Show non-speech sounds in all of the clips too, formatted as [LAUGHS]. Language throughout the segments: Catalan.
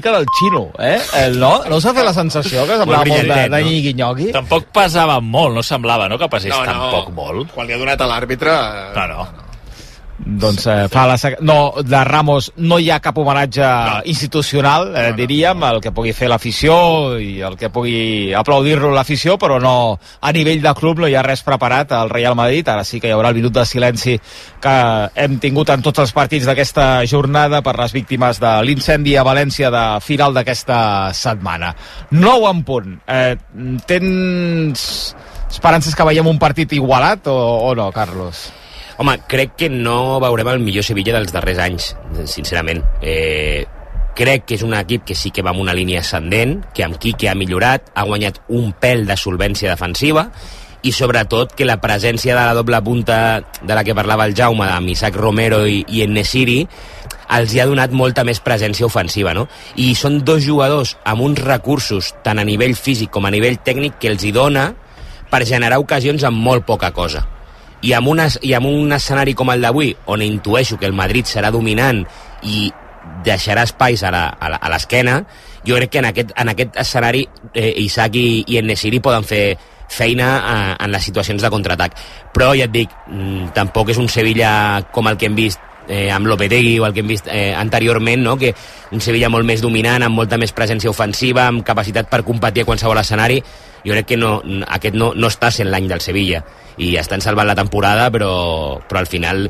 mica del xino, eh? eh no? No s'ha fet la sensació que semblava molt, de, de no? Nyigui Tampoc pesava molt, no semblava, no?, que pesés No, no. tampoc molt. Quan li ha donat a l'àrbitre... eh, No, no. Doncs eh, fa la. No, de Ramos no hi ha cap homenatge no. institucional, eh, No, no. diríem, el que pugui fer l'afició i el que pugui aplaudir-lo l'afició, però no a nivell de club no hi ha res preparat al Real Madrid. Ara sí que hi haurà el minut de silenci que hem tingut en tots els partits d'aquesta jornada per les víctimes de l'incendi a València de final d'aquesta setmana. 9 en punt. Eh, tens esperances que veiem un partit igualat o, o no, Carlos? Home, crec que no veurem el millor Sevilla dels darrers anys, sincerament. Eh, crec que és un equip que sí que va amb una línia ascendent, que amb Quique ha millorat, ha guanyat un pèl de solvència defensiva, i sobretot que la presència de la doble punta de la que parlava el Jaume, amb Isaac Romero i, i Nesiri, els hi ha donat molta més presència ofensiva, no? I són dos jugadors amb uns recursos, tant a nivell físic com a nivell tècnic, que els hi dona per generar ocasions amb molt poca cosa i amb, unes, i amb un escenari com el d'avui, on intueixo que el Madrid serà dominant i deixarà espais a l'esquena, jo crec que en aquest, en aquest escenari eh, Isaac i, i en Nesiri poden fer feina eh, en les situacions de contraatac. Però ja et dic, mm, tampoc és un Sevilla com el que hem vist eh, amb Lopetegui o el que hem vist eh, anteriorment, no? que un Sevilla molt més dominant, amb molta més presència ofensiva, amb capacitat per competir a qualsevol escenari, jo crec que no, aquest no, no està sent l'any del Sevilla i estan salvant la temporada però, però al final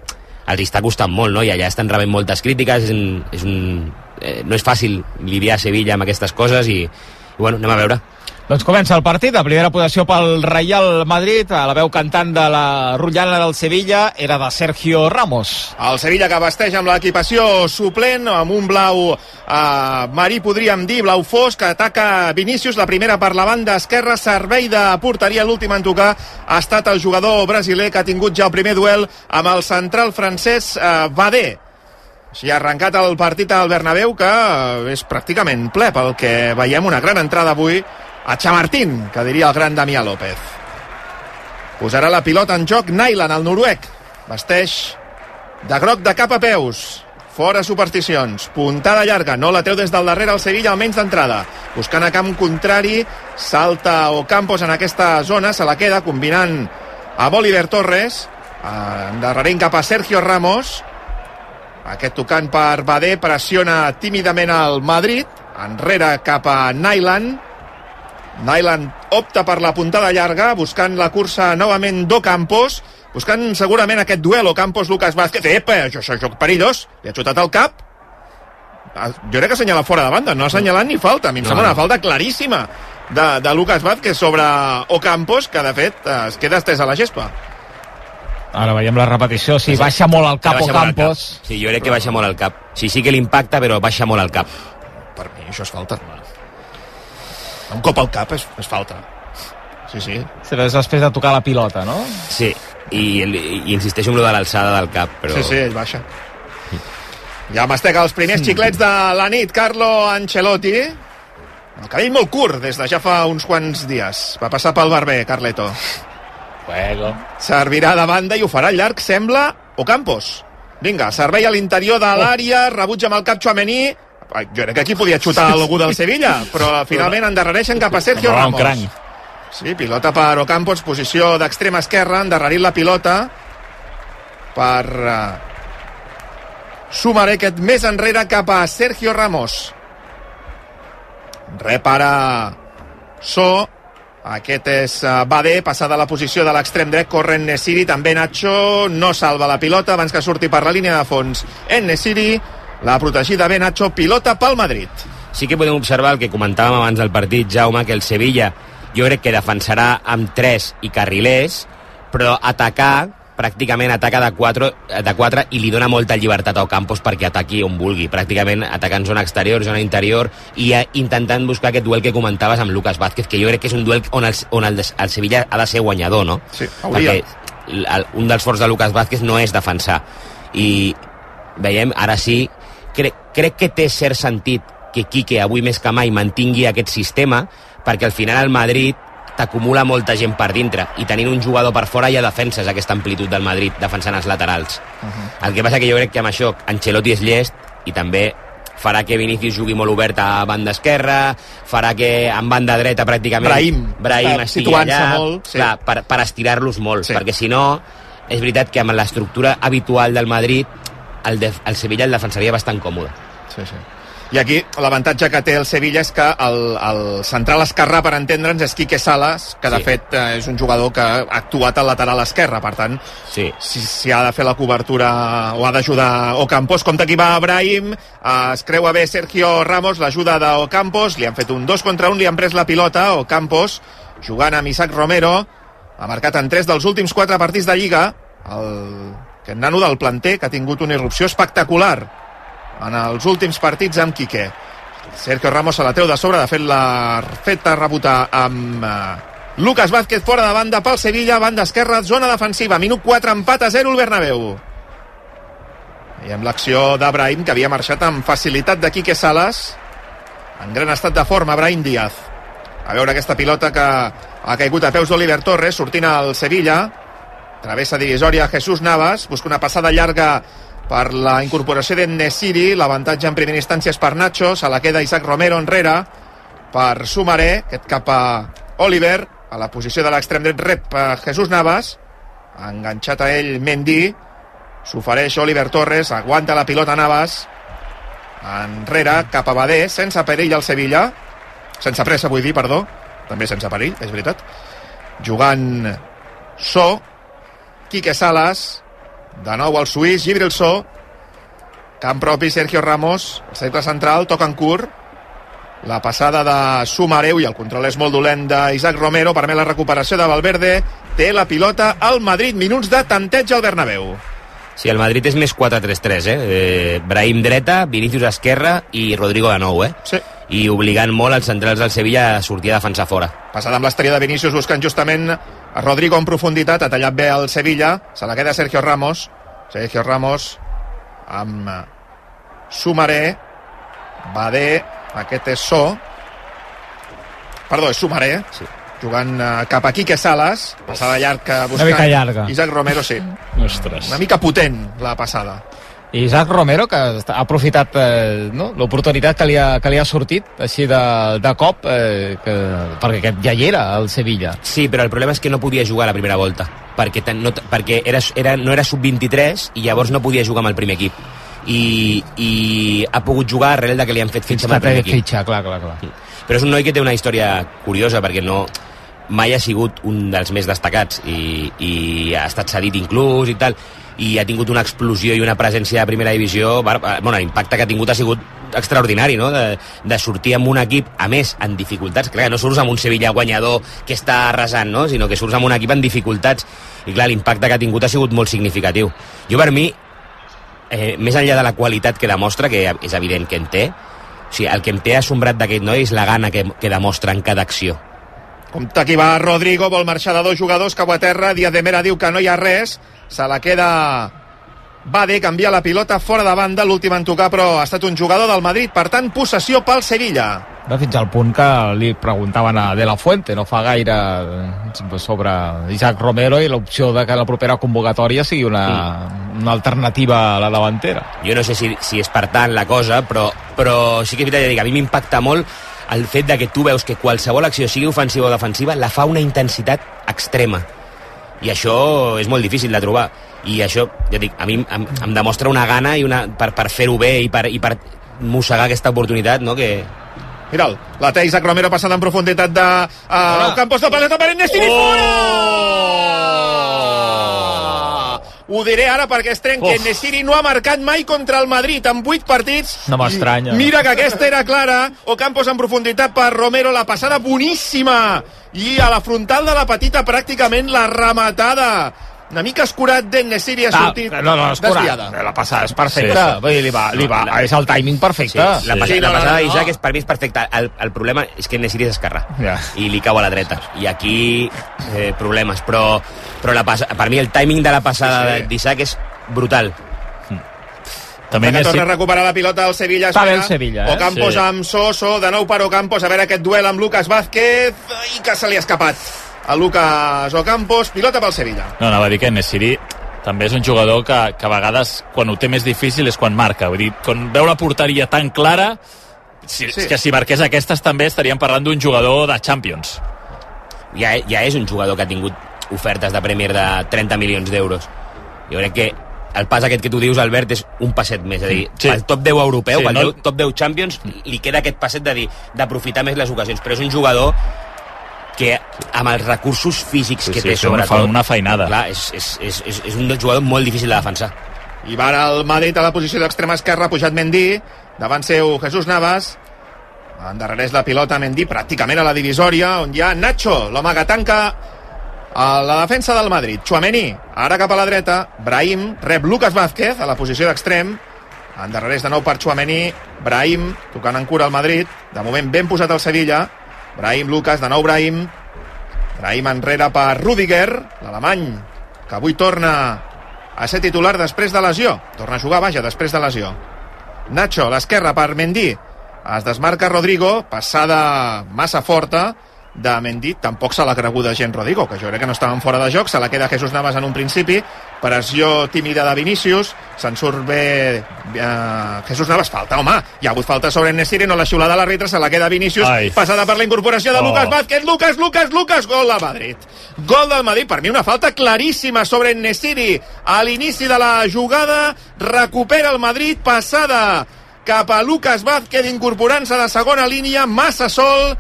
els està costant molt no? i allà estan rebent moltes crítiques és un, és un, eh, no és fàcil lidiar a Sevilla amb aquestes coses i, i bueno, anem a veure Doncs comença el partit, a primera posició pel Real Madrid, a la veu cantant de la rotllana del Sevilla era de Sergio Ramos. El Sevilla que vesteix amb l'equipació suplent, amb un blau eh, marí, podríem dir, blau fosc, ataca Vinícius, la primera per la banda esquerra, servei de porteria, l'últim en tocar ha estat el jugador brasiler que ha tingut ja el primer duel amb el central francès eh, Badé. Així ha arrencat el partit al Bernabéu, que eh, és pràcticament ple, pel que veiem una gran entrada avui a Chamartín, que diria el gran Damià López. Posarà la pilota en joc Nailan, el noruec. Vesteix de groc de cap a peus. Fora supersticions. Puntada llarga. No la treu des del darrere el Sevilla, almenys d'entrada. Buscant a camp contrari. Salta Ocampos en aquesta zona. Se la queda combinant amb Oliver Torres. Endarrerint cap a Sergio Ramos. Aquest tocant per Badé pressiona tímidament al Madrid. Enrere cap a Nailan. Nyland opta per la puntada llarga, buscant la cursa novament d'Ocampos, buscant segurament aquest duel Ocampos-Lucas Vázquez. Epa, això és joc perillós. Li ha xutat el cap. Ah, Jo crec que assenyala fora de banda, no ha assenyalat ni falta. A mi em No, sembla una falta claríssima de, de Lucas Vázquez sobre Ocampos, que de fet es queda estès a la gespa. Ara veiem la repetició, sí, baixa molt el cap Baixa Ocampos. cap. Sí, jo crec que baixa molt el cap. Sí, sí que l'impacta, però baixa molt el cap. Per mi això és falta. Un cop al cap és, és falta. Sí, sí. Però és després de tocar la pilota, no? Sí, i, i insisteixo en lo de l'alçada del cap, però... Sí, sí, ell baixa. Ja mastega els primers xiclets de la nit, Carlo Ancelotti. El cabell molt curt des de ja fa uns quants dies. Va passar pel barber, Carleto. Juego. Servirà de banda i ho farà llarg, sembla, Ocampos. Vinga, servei a l'interior de l'àrea, rebutja amb el cap Chouameni. Jo crec que aquí podia xutar algú del Sevilla, però finalment endarrereixen cap a Sergio Semblava un Ramos. cranc. Sí, pilota per Ocampos, posició d'extrema esquerra, endarrerit la pilota per uh, sumar aquest més enrere cap a Sergio Ramos. Rep ara So, aquest és uh, Badé, passada la posició de l'extrem dret, corre Nesiri, també Nacho, no salva la pilota abans que surti per la línia de fons. En Nesiri, la protegida bé Nacho, pilota pel Madrid. sí que podem observar el que comentàvem abans del partit, Jaume, que el Sevilla jo crec que defensarà amb 3 i carrilers, però atacar pràcticament ataca de 4, de 4 i li dona molta llibertat a Ocampos perquè ataqui on vulgui, pràcticament atacant zona exterior, zona interior i eh, intentant buscar aquest duel que comentaves amb Lucas Vázquez, que jo crec que és un duel on el, on el, el Sevilla ha de ser guanyador, no? Sí, hauria. perquè el, un dels forts de Lucas Vázquez no és defensar i veiem, ara sí crec, crec que té cert sentit que Quique avui més que mai mantingui aquest sistema perquè al final el Madrid t'acumula molta gent per dintre i tenint un jugador per fora ja defenses aquesta amplitud del Madrid defensant els laterals uh -huh. el que passa que jo crec que amb això Ancelotti és llest i també farà que Vinícius jugui molt obert a banda esquerra, farà que en banda dreta pràcticament Brahim, Brahim està estigui allà, molt, sí. clar, per, per estirar-los molt, Sí. perquè si no, és veritat que amb l'estructura habitual del Madrid el, def el Sevilla el defensaria bastant còmode. Sí, sí. I aquí l'avantatge que té el Sevilla és que el, el central esquerrà, per entendre'ns, és Quique Salas, que de Sí. fet eh, és un jugador que ha actuat al lateral esquerre, per tant, Sí. si, si ha de fer la cobertura o ha d'ajudar Ocampos, compte aquí va Brahim, eh, es creua bé Sergio Ramos, l'ajuda d'Ocampos, li han fet un 2 contra 1, li han pres la pilota, Ocampos, jugant amb Isaac Romero, ha marcat en 3 dels últims 4 partits de Lliga, el, aquest nano del planter que ha tingut una irrupció espectacular en els últims partits amb Quique. Sergio Ramos se la treu de sobre, de fet l'ha fet a rebotar amb eh, Lucas Vázquez fora de banda pel Sevilla, banda esquerra, zona defensiva, minut 4, empat a 0 el Bernabéu. I amb l'acció de Brahim, que havia marxat amb facilitat de Quique Salas, en gran estat de forma, Brahim Díaz. A veure aquesta pilota que ha caigut a peus d'Oliver Torres, sortint al Sevilla, travessa divisòria Jesús Navas, busca una passada llarga per la incorporació d'en Nesiri, l'avantatge en primera instància és per Nacho, se la queda Isaac Romero enrere, per Sumaré, aquest cap a Oliver, a la posició de l'extrem dret rep a Jesús Navas, enganxat a ell Mendy, s'ofereix Oliver Torres, aguanta la pilota Navas, enrere, cap a Badé, sense perill al Sevilla, sense pressa vull dir, perdó, també sense perill, és veritat, jugant So, Quique Salas, de nou al suís, Gibril So, camp propi Sergio Ramos, el centre central, toca en curt, la passada de Sumareu i el control és molt dolent d'Isaac Romero, permet la recuperació de Valverde, té la pilota al Madrid, minuts de tanteig al Bernabéu. Sí, el Madrid és més 4-3-3, eh? eh? Brahim dreta, Vinícius esquerra i Rodrigo de nou, eh? Sí. I obligant molt els centrals del Sevilla a sortir a defensar fora. Passada amb l'estrella de Vinícius buscant justament a Rodrigo en profunditat, ha tallat bé el Sevilla, se la queda Sergio Ramos, Sergio Ramos amb eh, Sumaré, Badé, aquest és So, perdó, és Sumaré, Sí. jugant eh, cap a Quique Salas, passada llarga buscant... mica llarga. Isaac Romero, sí, Ostres. una mica potent la passada. Isaac Romero, que ha aprofitat eh, no? l'oportunitat que, li ha, que li ha sortit així de, de cop, eh, que, perquè aquest ja hi era, al Sevilla. Sí, però el problema és que no podia jugar a la primera volta, perquè, ten, no, perquè era, era, no era sub-23 i llavors no podia jugar amb el primer equip. I, i ha pogut jugar arrel de que li han fet fitxa amb el primer equip. fitxa, clar, clar, clar. Però és un noi que té una història curiosa perquè no mai ha sigut un dels més destacats i, i ha estat cedit inclús i tal i ha tingut una explosió i una presència de primera divisió eh, bueno, l'impacte que ha tingut ha sigut extraordinari, no? De, de sortir amb un equip, a més, en dificultats. Clar, no surts amb un Sevilla guanyador que està arrasant, no? Sinó que surts amb un equip en dificultats. I clar, l'impacte que ha tingut ha sigut molt significatiu. Jo, per mi, eh, més enllà de la qualitat que demostra, que és evident que en té, o sigui, el que em té assombrat d'aquest noi és la gana que, que demostra en cada acció. Compte aquí va Rodrigo, vol marxar de dos jugadors, cau a terra, Díaz de Mera diu que no hi ha res, se la queda Bade, canvia la pilota fora de banda, l'últim en tocar, però ha estat un jugador del Madrid, per tant, possessió pel Sevilla. Va fins al punt que li preguntaven a De La Fuente, no fa gaire, sobre Isaac Romero i l'opció de que la propera convocatòria sigui una, una alternativa a la davantera. Jo no sé si, si és per tant la cosa, però, però sí que és veritat, dic, a mi m'impacta molt el fet de que tu veus que qualsevol acció, sigui ofensiva o defensiva, la fa una intensitat extrema. I això és molt difícil de trobar. I això, ja dic, a mi em, em demostra una gana i una, per, per fer-ho bé i per, i per mossegar aquesta oportunitat, no?, que, Mira'l, la té Isaac Romero passant en profunditat de uh, Campos de Paleta per Ernestini oh! fora! Ho diré ara perquè es trenca. Uf. Nesiri no ha marcat mai contra el Madrid en 8 partits. No m'estranya. Mira que aquesta era clara. O Campos en profunditat per Romero. La passada boníssima. I a la frontal de la petita pràcticament la rematada. Una mica escurat d'en Nesiri ha sortit Ah, no, no, curat. desviada. La passada és perfecta. Sí, Sí, Vull dir, li va, li va, No, la- és el timing perfecte. Sí, la, Sí. pas Sí, la no, no, passada no. d'Isaac és, per mi és perfecta. El, el problema és que Nesiri és esquerrà Ja. i li cau a la dreta. I aquí eh, problemes. Però, però la pas, per mi el timing de la passada Sí, sí. d'Isaac és brutal. També que torna a recuperar la pilota al Sevilla. Està bé el Sevilla, eh? Ocampos Sí. amb Soso, de nou per Ocampos, a veure aquest duel amb Lucas Vázquez, i que se li ha escapat a Lucas Ocampos, pilota pel Sevilla. No, anava a dir que Nesiri també és un jugador que, que a vegades quan ho té més difícil és quan marca vull dir, quan veu la porteria tan clara si, Sí. que si marqués aquestes també estaríem parlant d'un jugador de Champions ja, ja és un jugador que ha tingut ofertes de Premier de 30 milions d'euros. Jo crec que el pas aquest que tu dius, Albert, és un passet més. És a dir, Sí. pel top 10 europeu, Sí, pel no- no... top 10 Champions, li queda aquest passet de dir d'aprofitar més les ocasions. Però és un jugador que amb els recursos físics Sí, que sí, té sobretot... fa- una feinada. Clar, és, és, és, és, és un jugador molt difícil de defensar. I va ara el Madrid a la posició d'extrema esquerra, ha pujat Mendy, davant seu Jesús Navas, endarrereix la pilota Mendy pràcticament a la divisòria, on hi ha Nacho, l'home que tanca a la defensa del Madrid. Chouameni, ara cap a la dreta, Brahim, rep Lucas Vázquez a la posició d'extrem, endarrereix de nou per Chouameni, Brahim, tocant en cura al Madrid, de moment ben posat al Sevilla, Brahim, Lucas, de nou Brahim, Brahim enrere per Rudiger, l'alemany, que avui torna a ser titular després de lesió. Torna a jugar, vaja, després de lesió. Nacho, l'esquerra per Mendy. Es desmarca Rodrigo, passada massa forta de Mendy. Tampoc se l'ha creguda gent Rodrigo, que jo crec que no estaven fora de joc. Se la queda Jesús Navas en un principi. Pressió tímida de Vinícius. Se'n surt bé eh, Jesús Navas. Falta, home. Hi ha hagut falta sobre Nesiri, no la xiulada de l'arbitre. Se la queda Vinícius. Ai. Passada per la incorporació de Oh. Lucas Vázquez. Lucas, Lucas, Lucas. Gol de Madrid. Gol del Madrid. Per mi una falta claríssima sobre Nesiri. A l'inici de la jugada recupera el Madrid. Passada cap a Lucas Vázquez incorporant-se de segona línia. Massa sol.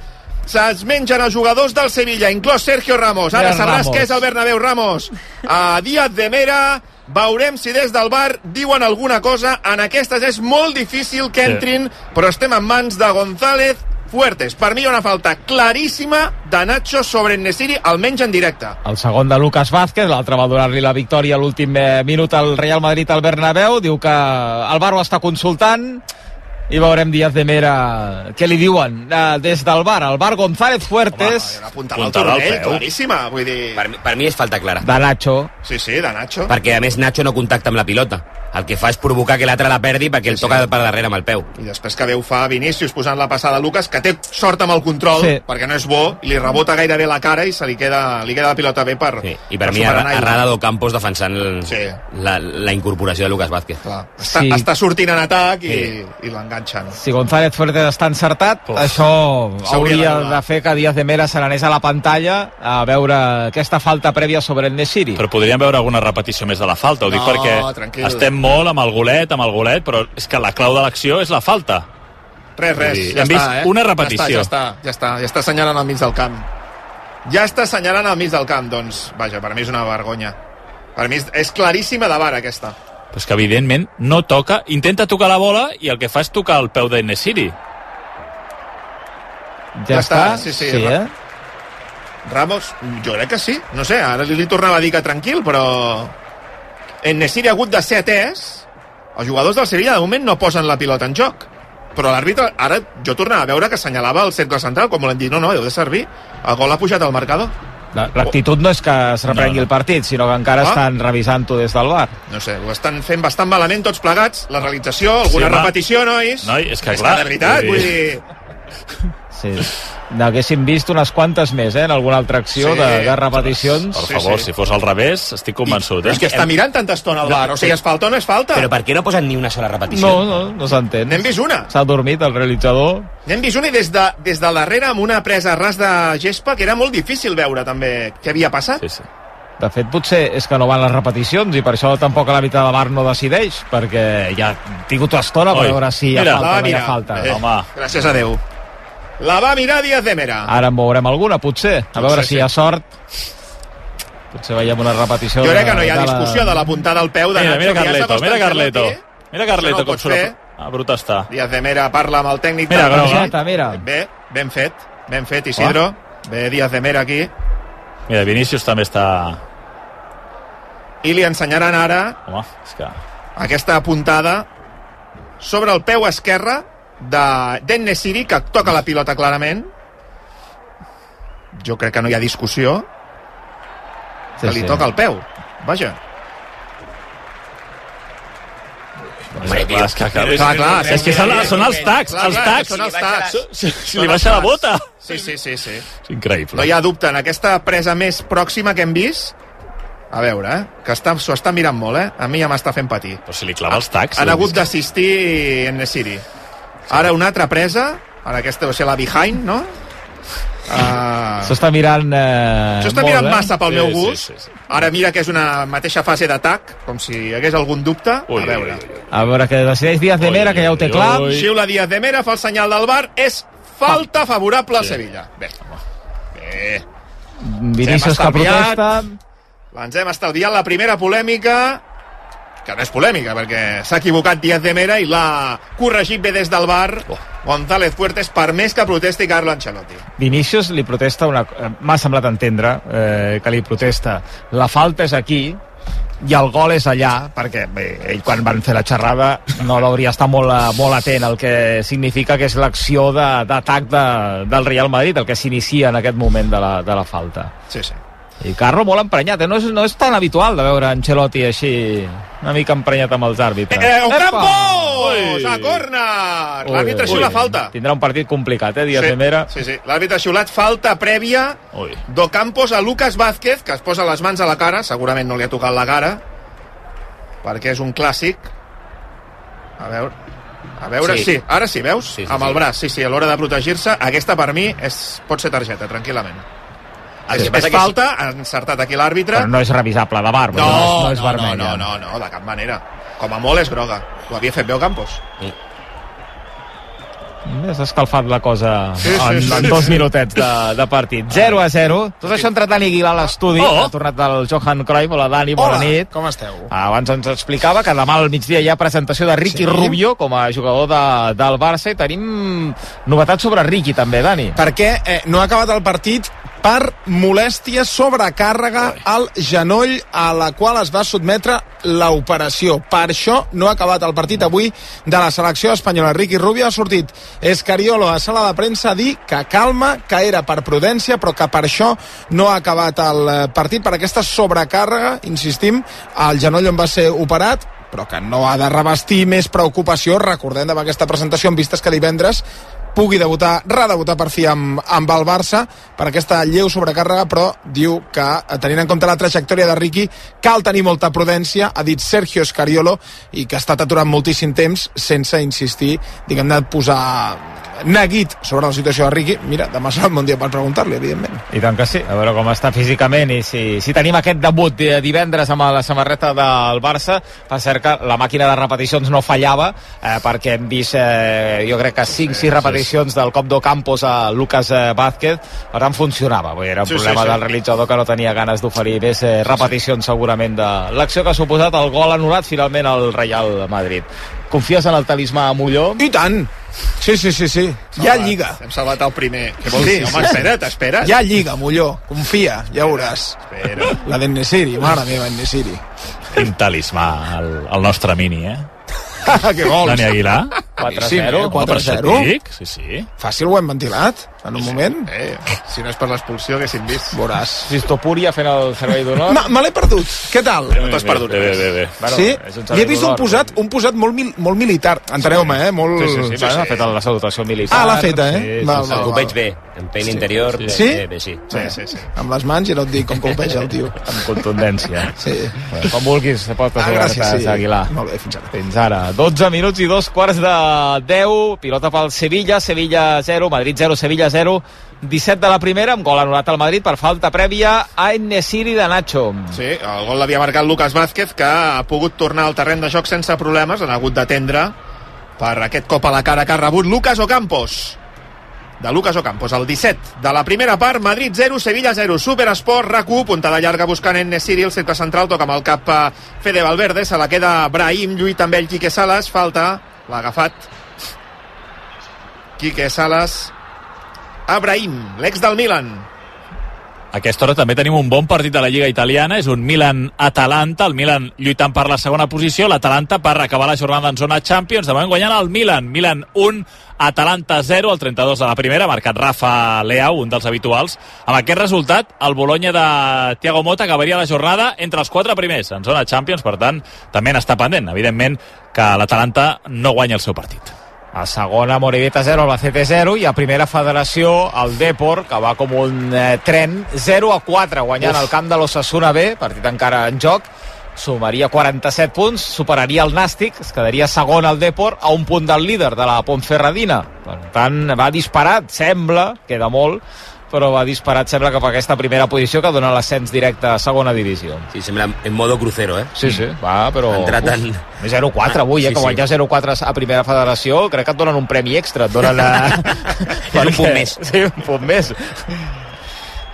Se'ls mengen els jugadors del Sevilla, inclòs Sergio Ramos. Ara sabràs què és el Bernabéu, Ramos. A Díaz de Mera, veurem si des del bar diuen alguna cosa. En aquestes és molt difícil que Sí. entrin, però estem en mans de González Fuertes. Per mi una falta claríssima de Nacho sobre Nesiri, almenys en directe. El segon de Lucas Vázquez, l'altre va donar-li la victòria a l'últim eh, minut al Real Madrid al Bernabéu. Diu que el bar ho està consultant i veurem Díaz de Mera què li diuen eh, des del bar. El bar González Fuertes Home, apuntada al turmell, claríssima. Vull dir... Per, per mi és falta clara. de Nacho. Sí, sí, de Nacho. Perquè, a més, Nacho no contacta amb la pilota. El que fa és provocar que l'altre la perdi perquè el Sí, toca sí. per darrere amb el peu. I després que veu fa Vinícius posant la passada a Lucas, que té sort amb el control, Sí. perquè no és bo, i li rebota gairebé la cara i se li queda, li queda la pilota bé per, Sí. I per mi, en aire. Arrada do Campos defensant el, Sí. la, la incorporació de Lucas Vázquez. Clar, està, Sí. està sortint en atac i, Sí. i l'enganxen. Si González Fuertes està encertat, Uf. això hauria d'anul·lar. de fer que Díaz de Mera se n'anés a la pantalla a veure aquesta falta prèvia sobre el Nesiri. però podríem veure alguna repetició més de la falta ho dic No, perquè tranquil. estem molt amb el golet amb el golet, però és que la clau de l'acció és la falta Res, res, dir, ja hem està, vist eh? una repetició. Ja està, ja està, ja està, ja està assenyalant al mig del camp. Ja està assenyalant al mig del camp, doncs, vaja, per mi és una vergonya. Per mi és, és claríssima de bar, aquesta. però és que evidentment no toca intenta tocar la bola i el que fa és tocar el peu de Nesiri Ja, Ja està? està, sí, sí, sí eh? Ramos, jo crec que sí, no sé, ara li tornava a dir que tranquil, però en Nesiri ha hagut de ser atès, els jugadors del Sevilla de moment no posen la pilota en joc, però l'àrbitre, ara jo tornava a veure que assenyalava el cercle central, com l'hem dit, no, no, deu de servir, el gol ha pujat al marcador, La- L'actitud no és que es reprengui No, no. el partit, sinó que encara Ah. estan revisant-ho des del bar. no sé, ho estan fent bastant malament tots plegats, la realització, alguna home. repetició, nois? Noi, és que és clar, que de veritat, vull vull dir- dir... [LAUGHS] Sí. N'haguéssim vist unes quantes més, eh, en alguna altra acció Sí. de, de repeticions. per Sí, favor, sí. si fos al revés estic convençut Però eh? és que està mirant tanta estona al bar, o sigui, es falta o no és falta? Però per què no posen ni una sola repetició? No, no, no s'entén. N'hem vist una. S'ha dormit el realitzador. N'hem vist una i des de, des de darrere amb una presa ras de gespa que era molt difícil veure també què havia passat. sí, sí. De fet, potser és que no van les repeticions i per això tampoc l'àrbitre de bar no decideix, perquè ja ha tingut estona per veure si hi ha mira. falta La o no hi ha falta. Eh, Home. Gràcies a Déu. La va mirar Díaz de Mera. Ara en veurem alguna, potser. A veure Potser si sí. hi ha sort. Potser veiem una repetició. Jo crec que no hi ha de la- discussió de la puntada al peu de mira, Nacho. mira Carleto, mira Carleto mira Carleto no com surt ah, brut està Díaz de Mera parla amb el tècnic. Mira, groga. Mira, mira. Bé, ben fet, ben fet, Isidro. Bé, Díaz de Mera aquí. mira, Vinícius també està I li ensenyaran ara home, és que aquesta puntada sobre el peu esquerre de d'en Nesiri, que toca la pilota clarament. Jo crec que no hi ha discussió, Sí, que li sí. toca el peu. Vaja. Home, tio, és que, que, Clar, clar, és que són, són els tacs Clar, els clar, tacs són els tacs. si, li baixa la bota Sí, sí, sí, sí. és increïble No hi ha dubte, en aquesta presa més pròxima que hem vist, A veure, eh? Que està- s'ho està mirant molt, eh? A mi ja m'està fent patir. Però si li clava els tacs... Han hagut d'assistir en Nesiri. Ara una altra presa, ara aquesta deu ser la behind, no? Uh, S'ho està mirant eh, Això està molt, mirant eh? massa pel Sí, meu sí, gust. sí, sí. Ara mira que és una mateixa fase d'atac, com si hi hagués algun dubte. Ui, a veure. ui, ui, ui. A veure, que decideix Díaz de Ui, Mera, que ja ho té ui, clar. ui. Xiula Díaz de Mera, fa el senyal del bar, és falta favorable al Sevilla. Bé, bé. Vinícius que protesta. Ens hem estalviat la primera polèmica, que no és polèmica, perquè s'ha equivocat Díaz de Mera i l'ha corregit bé des del bar Oh. González Fuertes per més que protesti Carlo Ancelotti. Vinícius li protesta una... eh, M'ha semblat entendre eh, que li protesta. La falta és aquí i el gol és allà, perquè bé, ell quan van fer la xerrada no l'hauria estat molt, eh, molt atent al que significa que és l'acció de- d'atac de, del Real Madrid, el que s'inicia en aquest moment de la, de la falta. Sí, sí. I Carlo molt emprenyat, eh? no, és, no és tan habitual de veure Ancelotti així, una mica emprenyat amb els àrbitres. Eh, Ocampos! Ui! A córner! L'àrbitre xiula falta. Tindrà un partit complicat, eh, Díaz sí, de Mera. Sí, sí. L'àrbitre ha xiulat falta prèvia Ui. d'Ocampos a Lucas Vázquez, que es posa les mans a la cara, segurament no li ha tocat la cara, perquè és un clàssic. A veure... A veure, sí, Sí. sí ara sí, veus? Sí, sí, Amb sí. el braç, sí, sí, a l'hora de protegir-se. Aquesta, per mi, és, pot ser targeta, tranquil·lament. El és, que passa és que falta, ha encertat aquí l'àrbitre. Però no és revisable de bar, No, no, no, no és no, vermella. no, no, no, de cap manera. Com a molt és groga. Ho havia fet bé Ocampos. S'ha escalfat la cosa Sí, sí, en, sí, en sí, dos sí. minutets de, de partit. 0 a 0. Tot això entre Dani Aguilar a l'estudi. Oh. Ha tornat el Johan Cruyff. Hola, Dani, bona Hola, nit. com esteu? Abans ens explicava que demà al migdia hi ha presentació de Ricky Sí. Rubio com a jugador de, del Barça i tenim novetats sobre Ricky també, Dani. Perquè eh, no ha acabat el partit per molèstia sobrecàrrega al genoll a la qual es va sotmetre l'operació. Per això no ha acabat el partit avui de la selecció espanyola. Ricky Rubio ha sortit Escariolo a sala de premsa a dir que calma, que era per prudència, però que per això no ha acabat el partit, per aquesta sobrecàrrega, insistim, al genoll on va ser operat, però que no ha de revestir més preocupació, recordem amb aquesta presentació en vistes que divendres pugui debutar, redebutar per fi amb, amb el Barça per aquesta lleu sobrecàrrega, però diu que, eh, tenint en compte la trajectòria de Ricky, cal tenir molta prudència, ha dit Sergio Escariolo, i que ha estat aturat moltíssim temps sense insistir, diguem-ne, posar neguit sobre la situació de Ricky. Mira, demà serà el bon dia per preguntar-li, evidentment. I tant que sí, a veure com està físicament i si, si tenim aquest debut de divendres amb la samarreta del Barça, per cert que la màquina de repeticions no fallava eh, perquè hem vist eh, jo crec que 5-6 repeticions del cop d'Ocampos a Lucas eh, Vázquez per tant funcionava, Vull dir, era un Sí, sí, problema sí. del realitzador que no tenia ganes d'oferir més eh, repeticions segurament de l'acció que ha suposat el gol anul·lat finalment al Real Madrid Confies en el talismà a Molló? I tant! Sí, sí, sí, sí. Hi ha lliga. Hem salvat el primer. Què vols dir? Home, espera't, espera't. Hi ha lliga, Molló. Confia, ja veuràs. Espera. La d'Ennesiri, mare meva, Ennesiri. Quin talismà, el, el nostre mini, eh? [LAUGHS] Què vols? Dani Aguilar. 4-0 Sí, eh, Home, per això 4-0. et dic, Sí, sí. Fàcil ho hem ventilat, en un moment. Eh, si no és per l'expulsió, haguéssim vist. Veuràs. Cristopúria fent el servei d'honor? No, me l'he perdut. Què tal? No t'has perdut Bé, bé, bé, bé. Bueno, sí? I he vist un posat, un posat molt, mil, molt militar. Enteneu-me, eh? Molt... Sí, sí, sí, bueno, ha fet la salutació militar. Ah, l'ha feta, eh? Sí, sí, Val, sí. val, veig bé, en pell interior. sí. Sí? Bé, bé, sí. Sí, sí, sí. Amb les mans i no et dic com colpeja el tio. Amb contundència. Sí. Bueno, com vulguis, se pot Ah, assegurar gràcies, sí. Aguilar. Molt bé, fins ara. Fins ara. 12 minuts i dos quarts de 10. Pilota pel Sevilla. Sevilla 0, Madrid 0, Sevilla 0. 17 de la primera, amb gol anul·lat al Madrid per falta prèvia a Enesiri de Nacho. Sí, el gol l'havia marcat Lucas Vázquez, que ha pogut tornar al terreny de joc sense problemes, han hagut d'atendre per aquest cop a la cara que ha rebut Lucas Ocampos. De Lucas Ocampos, el 17 de la primera part, Madrid 0, Sevilla 0, Superesport, RAC1, puntada llarga buscant en Nesiri, el centre central, toca amb el cap Fede Valverde, se la queda Brahim, lluita amb ell Quique Salas, falta, l'ha agafat Quique Salas, a Brahim, l'ex del Milan, A aquesta hora també tenim un bon partit de la Lliga Italiana, és un Milan-Atalanta, el Milan lluitant per la segona posició, l'Atalanta per acabar la jornada en zona Champions, moment guanyant el Milan, Milan 1, Atalanta 0, el 32 de la primera, marcat Rafa Leao, un dels habituals. Amb aquest resultat, el Bologna de Thiago Mota acabaria la jornada entre els quatre primers en zona Champions, per tant, també n'està pendent, evidentment, que l'Atalanta no guanya el seu partit. A segona, Moribeta 0, Albacete 0, i a primera federació, el Depor, que va com un eh, tren, 0 a 4, guanyant Uf. el camp de l'Ossassuna B, partit encara en joc, sumaria 47 punts, superaria el Nàstic, es quedaria segon al Depor a un punt del líder de la Pontferradina. Per tant, va disparat, sembla, queda molt, però va disparat, sembla, cap a aquesta primera posició que dona l'ascens directe a segona divisió. Sí, sembla en modo crucero, eh? Sí, sí, va, però... Ha entrat en... 0-4 avui, eh, sí, que guanyar sí. 0-4 a primera federació, crec que et donen un premi extra, et donen... La... [LAUGHS] un [LAUGHS] punt més. Sí, un punt més.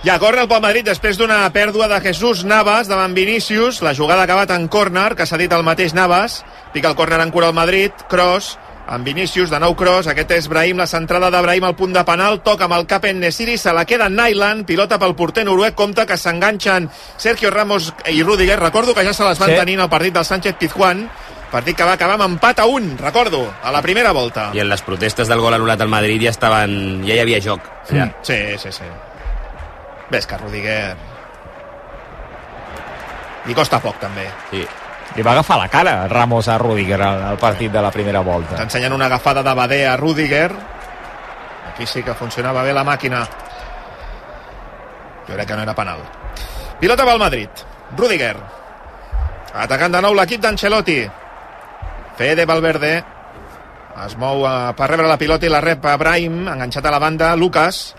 Ja corre el Pol Madrid després d'una pèrdua de Jesús Navas davant Vinícius. La jugada ha acabat en córner, que s'ha dit el mateix Navas. Pica el córner en cura el Madrid. Cross amb Vinícius, de nou cross, aquest és Brahim, la centrada de Brahim al punt de penal, toca amb el cap en Nesiri, se la queda Nyland, pilota pel porter noruec, compta que s'enganxen Sergio Ramos i Rudiger, recordo que ja se les van sí. tenir el partit del Sánchez Pizjuán, partit que va acabar amb empat a un, recordo, a la primera volta. I en les protestes del gol anul·lat al Madrid ja estaven, ja hi havia joc. Ja. Mm. Sí, sí, sí. Ves que Rudiger... Li costa poc, també. Sí. Li va agafar la cara Ramos a Rudiger al partit de la primera volta. T'ensenyen una agafada de Badé a Rudiger. Aquí sí que funcionava bé la màquina. Jo crec que no era penal. Pilota pel Madrid. Rudiger. Atacant de nou l'equip d'Ancelotti. Fede Valverde. Es mou eh, per rebre la pilota i la rep a Brahim, enganxat a la banda, Lucas.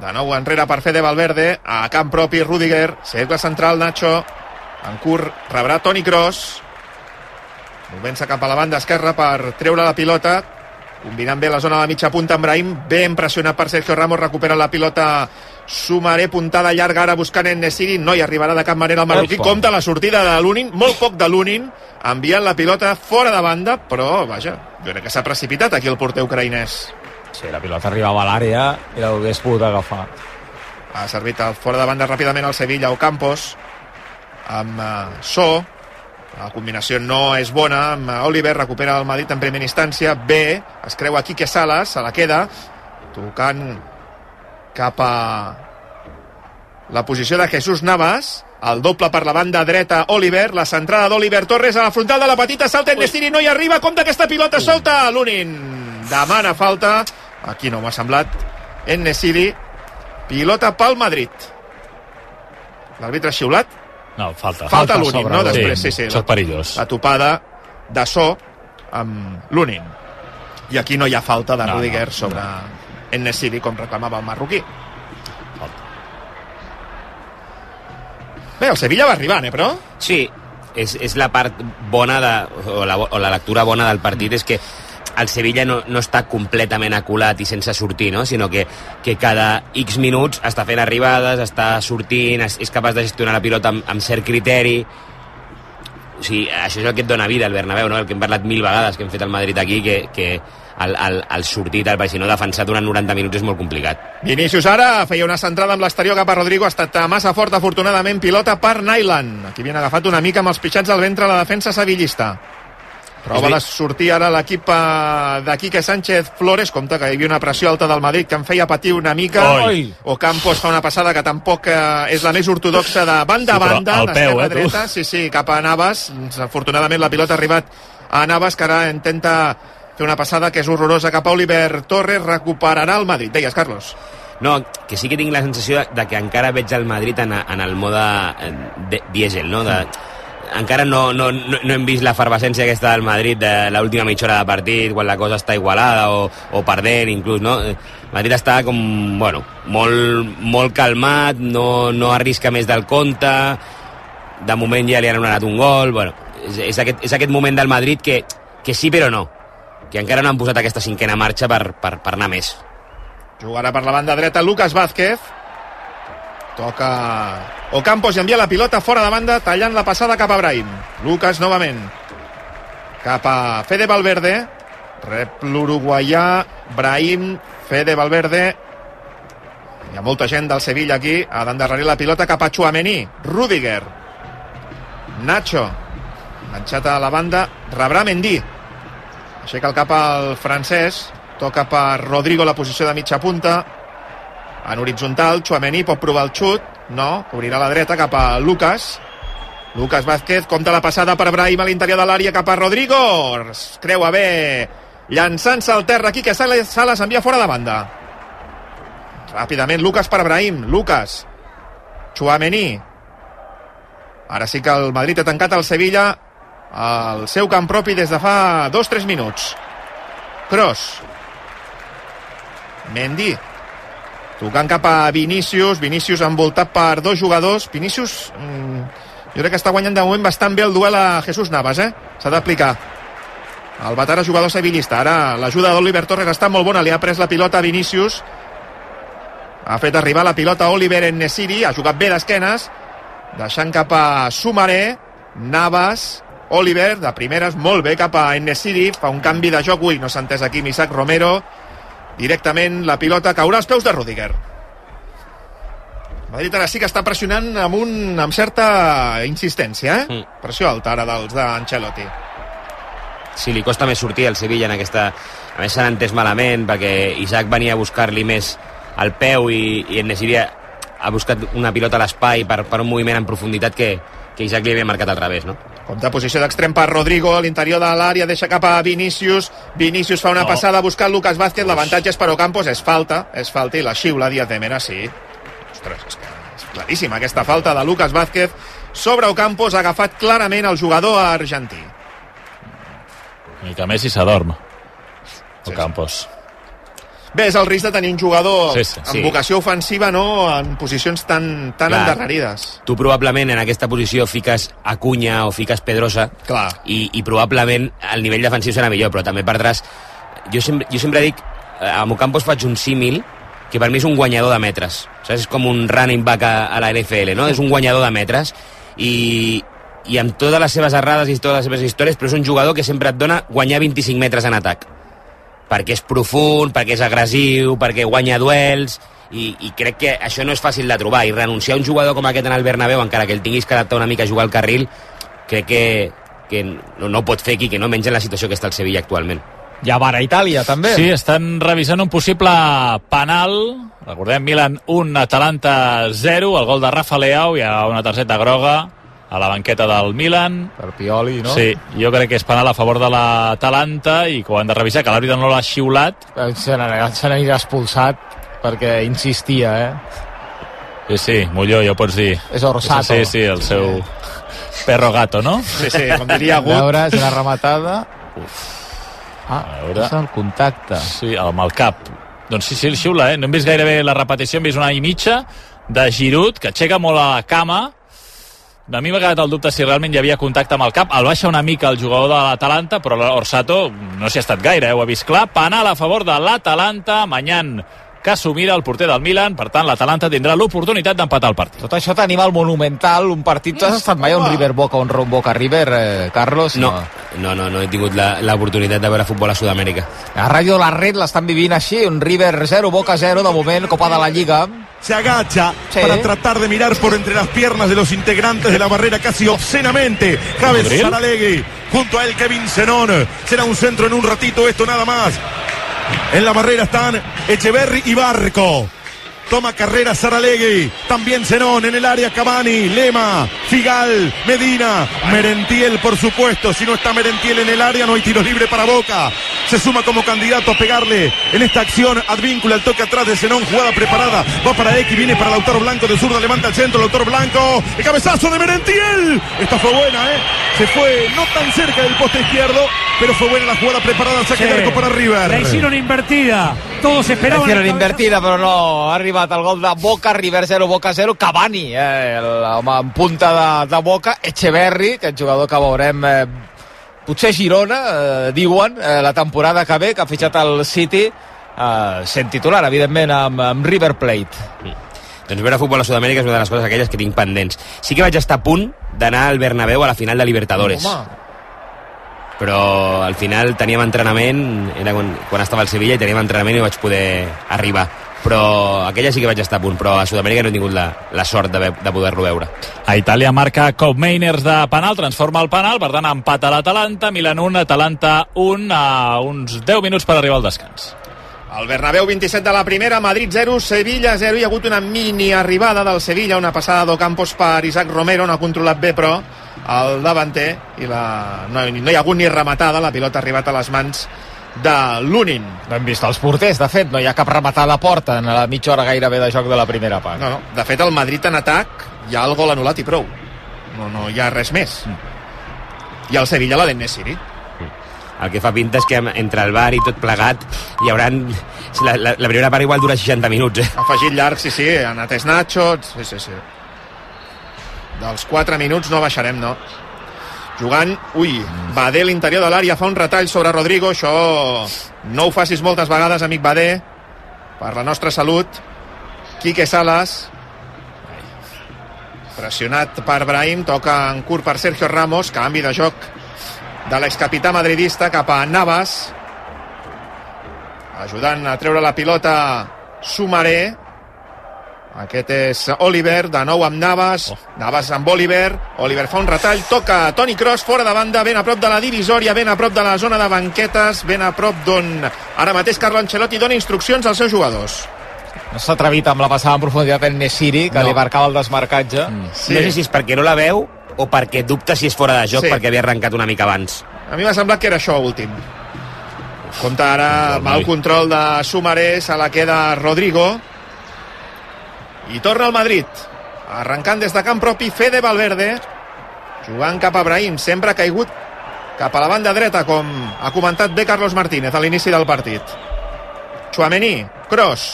De nou enrere per Fede Valverde, a camp propi Rudiger, cercle central Nacho, en curt rebrà Toni Kroos. Movent-se cap a la banda esquerra per treure la pilota. Combinant bé la zona de la mitja punta amb Brahim. Ben pressionat per Sergio Ramos. Recupera la pilota Sumaré, puntada llarga ara buscant en Nesiri. No hi arribarà de cap manera el marroquí. Opa. Compta la sortida de l'Unin. Molt poc de l'Unin. Enviant la pilota fora de banda. Però, vaja, jo crec que s'ha precipitat aquí el porter ucraïnès. Sí, la pilota arribava a l'àrea i l'hagués pogut agafar. Ha servit el fora de banda ràpidament al Sevilla Ocampos amb uh, So. La combinació no és bona. Amb uh, Oliver, recupera el Madrid en primera instància. Bé, es creu a Quique Salas se la queda, tocant cap a la posició de Jesús Navas. El doble per la banda dreta Oliver, la centrada d'Oliver Torres a la frontal de la petita, salta en Destini, no hi arriba, com d'aquesta pilota solta. l'Unin, demana falta. Aquí no m'ha semblat. En Nesiri pilota pel Madrid. L'àrbitre ha xiulat no, falta. Falta, falta l'Unin, no? Després, sí, sí. Això és perillós. La topada de so amb l'Unin. I aquí no hi ha falta de no, Rudiger no, sobre no. Ennesiri, com reclamava el marroquí. Falta. Bé, el Sevilla va arribant, eh, però? Sí, és, és la part bona de, o, la, o la lectura bona del partit és que el Sevilla no, no està completament aculat i sense sortir, no? sinó que, que cada X minuts està fent arribades, està sortint, és, és capaç de gestionar la pilota amb, amb cert criteri. O sigui, això és el que et dona vida, el Bernabéu, no? el que hem parlat mil vegades, que hem fet al Madrid aquí, que, que el, el, el sortir tal, perquè si no defensar durant 90 minuts és molt complicat. Vinícius ara feia una centrada amb l'exterior cap a Rodrigo, ha estat massa fort, afortunadament, pilota per Nyland. Aquí havien agafat una mica amb els pitxats al ventre la defensa sevillista. Prova de sortir ara l'equip de Quique Sánchez Flores, compte que hi havia una pressió alta del Madrid que em feia patir una mica. Oi. O Campos fa una passada que tampoc eh, és la més ortodoxa de banda a banda, sí, peu, eh, dreta. Sí, sí, cap a Navas. Afortunadament la pilota ha arribat a Navas, que ara intenta fer una passada que és horrorosa cap a Oliver Torres. Recuperarà el Madrid. Deies, Carlos. No, que sí que tinc la sensació de, de que encara veig el Madrid en, en el mode eh, dièsel, no? De, encara no, no, no, no hem vist l'efervescència aquesta del Madrid de l'última mitja hora de partit, quan la cosa està igualada o, o perdent, inclús, no? Madrid està com, bueno, molt, molt calmat, no, no arrisca més del compte, de moment ja li han donat un gol, bueno, és, és, aquest, és aquest moment del Madrid que, que sí però no, que encara no han posat aquesta cinquena marxa per, per, per anar més. Jugarà per la banda dreta Lucas Vázquez, toca Ocampos envia la pilota fora de banda, tallant la passada cap a Brahim. Lucas novament. Cap a Fede Valverde. Rep l'uruguaià Brahim, Fede Valverde. Hi ha molta gent del Sevilla aquí. Ha d'endarrerir la pilota cap a Chouameni. Rudiger. Nacho. Enganxat a la banda. Rebrà Mendy. Aixeca el cap al francès. Toca per Rodrigo la posició de mitja punta. En horitzontal, Chouameni pot provar el xut no, obrirà la dreta cap a Lucas. Lucas Vázquez compta la passada per Brahim a l'interior de l'àrea cap a Rodrigo. Creua bé llançant-se al terra aquí, que Sales, Sales envia fora de banda. Ràpidament, Lucas per Brahim. Lucas. Chouameni. Ara sí que el Madrid ha tancat el Sevilla al seu camp propi des de fa dos tres minuts. Cross. Mendy. Tocant cap a Vinícius. Vinícius envoltat per dos jugadors. Vinícius, mm, jo crec que està guanyant de moment bastant bé el duel a Jesús Navas, eh? S'ha d'aplicar. El veterà jugador sevillista. Ara l'ajuda d'Oliver Torres està molt bona. Li ha pres la pilota a Vinícius. Ha fet arribar la pilota Oliver en Nesiri. Ha jugat bé d'esquenes. Deixant cap a Sumaré. Navas. Oliver, de primeres, molt bé cap a Enesiri. Fa un canvi de joc. Ui, no s'ha entès aquí Isaac Romero. Directament la pilota caurà als peus de Rudiger. Madrid ara sí que està pressionant amb, un, amb certa insistència, eh? Mm. Pressió alta ara dels d'Ancelotti. Sí, li costa més sortir al Sevilla en aquesta... A més s'han entès malament perquè Isaac venia a buscar-li més al peu i, i en Nesiri ha, ha buscat una pilota a l'espai per, per un moviment en profunditat que, que Isaac li havia marcat al revés, no? Compte posició d'extrem per Rodrigo, a l'interior de l'àrea, deixa cap a Vinícius, Vinícius fa una No. passada buscant Lucas Vázquez, l'avantatge és per Ocampos, és falta, és falta i la xiula Díaz de Mena, sí. Ostres, és que és claríssima aquesta falta de Lucas Vázquez sobre Ocampos, ha agafat clarament el jugador argentí. I que Messi s'adorm. Sí, El Campos. Bé, és el risc de tenir un jugador Sí, sí, amb sí. vocació ofensiva, no?, en posicions tan, tan Clar. endarrerides. Tu probablement en aquesta posició fiques Acuña o fiques Pedrosa Clar. i, i probablement el nivell defensiu serà millor, però també perdràs... Jo sempre, jo sempre dic, eh, a Mocampos faig un símil que per mi és un guanyador de metres. Saps? És com un running back a, a la NFL, no? És un guanyador de metres i, i amb totes les seves errades i totes les seves històries, però és un jugador que sempre et dona guanyar 25 metres en atac. Perquè és profund, perquè és agressiu, perquè guanya duels, i, i crec que això no és fàcil de trobar. I renunciar a un jugador com aquest en el Bernabéu, encara que el tinguis que adaptar una mica a jugar al carril, crec que, que no, no pot fer aquí, que no en la situació que està el Sevilla actualment. Hi ha vara a Itàlia, també. Sí, estan revisant un possible penal. Recordem, Milan 1, Atalanta 0, el gol de Rafa Leao, hi ha una targeta groga a la banqueta del Milan. Per Pioli, no? Sí, jo crec que és penal a favor de l'Atalanta i que ho han de revisar, que l'àrbitre no l'ha xiulat. Eh, Se n'anirà expulsat perquè insistia, eh? Sí, sí, Molló, ja ho pots dir. És Orsato. Sí, sí, el seu perro gato, no? Sí, sí, com diria A Agut. veure, és una rematada. Ah, A veure. és el contacte. Sí, amb el cap. Doncs sí, sí, el xiula, eh? No hem vist gairebé la repetició, hem vist una i mitja de Giroud, que aixeca molt la cama. A mi m'ha quedat el dubte si realment hi havia contacte amb el cap. El baixa una mica el jugador de l'Atalanta, però l'Orsato no s'hi ha estat gaire, eh? ho ha vist clar. Penal a favor de l'Atalanta, Manyan Casumira, el porter del Milan. Per tant, l'Atalanta tindrà l'oportunitat d'empatar el partit. Tot això tenim al Monumental, un partit... Tu has estat mai a un River Boca, un Ron Boca River, eh, Carlos? No, no, no, no he tingut la- l'oportunitat de veure futbol a Sud-amèrica. A Ràdio La Red l'estan vivint així, un River 0, Boca 0, de moment, Copa de la Lliga. se agacha Sí. para tratar de mirar por entre las piernas de los integrantes de la barrera casi obscenamente. Javes. Saralegui, junto a él Kevin Zenón. Será un centro en un ratito, esto nada más. En la barrera están Echeverry y Barco. Toma carrera Saralegui, también Zenón en el área Cavani, Lema, Figal, Medina, Merentiel por supuesto, si no está Merentiel en el área no hay tiro libre para Boca. Se suma como candidato a pegarle en esta acción Advíncula, el toque atrás de Zenón, jugada preparada, va para X, viene para Lautaro Blanco de zurda, levanta el centro, Lautaro Blanco, el cabezazo de Merentiel. Esta fue buena, ¿eh? Se fue no tan cerca del poste izquierdo, pero fue buena la jugada preparada, saque de arco para River. La hicieron invertida. Todos esperaban. hicieron invertida, però no ha arribat el gol de Boca, River 0, Boca 0, Cavani, eh, l'home en punta de, de Boca, Echeverri, aquest jugador que veurem eh, potser Girona, eh, diuen, eh, la temporada que ve, que ha fitxat el City, eh, sent titular, evidentment, amb, amb River Plate. Doncs veure futbol a Sud-amèrica és una de les coses aquelles que tinc pendents. Sí que vaig estar a punt d'anar al Bernabéu a la final de Libertadores. Home, però al final teníem entrenament, era quan, quan estava al Sevilla i teníem entrenament i vaig poder arribar. Però aquella sí que vaig estar a punt, però a Sud-amèrica no he tingut la, la sort de, de poder-lo veure. A Itàlia marca Cop Mainers de penal, transforma el penal, per tant empat a l'Atalanta, Milan 1, Atalanta 1, a uns 10 minuts per arribar al descans. El Bernabéu 27 de la primera, Madrid 0, Sevilla 0. Hi ha hagut una mini arribada del Sevilla, una passada d'Ocampos per Isaac Romero, no ha controlat bé, però el davanter, i la... no, no hi ha hagut ni rematada, la pilota ha arribat a les mans de Lunin. No hem vist els porters, de fet, no hi ha cap rematada a porta en la mitja hora gairebé de joc de la primera part. No, no. De fet, el Madrid en atac hi ha el gol anul·lat i prou. No, no hi ha res més. I el Sevilla la d'Ennesiri. El que fa pinta és que entre el bar i tot plegat hi hauran... La, la, la primera part igual dura 60 minuts, eh? Afegit llarg, sí, sí, ha anat Nacho, sí, sí, sí. Dels 4 minuts no baixarem, no. Jugant, ui, Badé l'interior de l'àrea, fa un retall sobre Rodrigo, això no ho facis moltes vegades, amic Badé, per la nostra salut. Quique Salas, pressionat per Brahim, toca en curt per Sergio Ramos, canvi de joc de l'excapità madridista cap a Navas, ajudant a treure la pilota Sumaré aquest és Oliver, de nou amb Navas oh. Navas amb Oliver, Oliver fa un retall toca Toni Kroos fora de banda ben a prop de la divisòria, ben a prop de la zona de banquetes ben a prop d'on ara mateix Carlo Ancelotti dona instruccions als seus jugadors No s'ha atrevit amb la passada en profunditat en Nesiri, que No. li marcava el desmarcatge. Mm. sí. No sé si és perquè no la veu o perquè dubta si és fora de joc Sí. perquè havia arrencat una mica abans. a mi m'ha semblat que era això últim compta ara Control, mal control de Sumaré se la queda Rodrigo i torna al Madrid. Arrencant des de camp propi Fede Valverde jugant cap a Brahim sempre caigut cap a la banda dreta com ha comentat bé Carlos Martínez a l'inici del partit. Chouameni, Kroos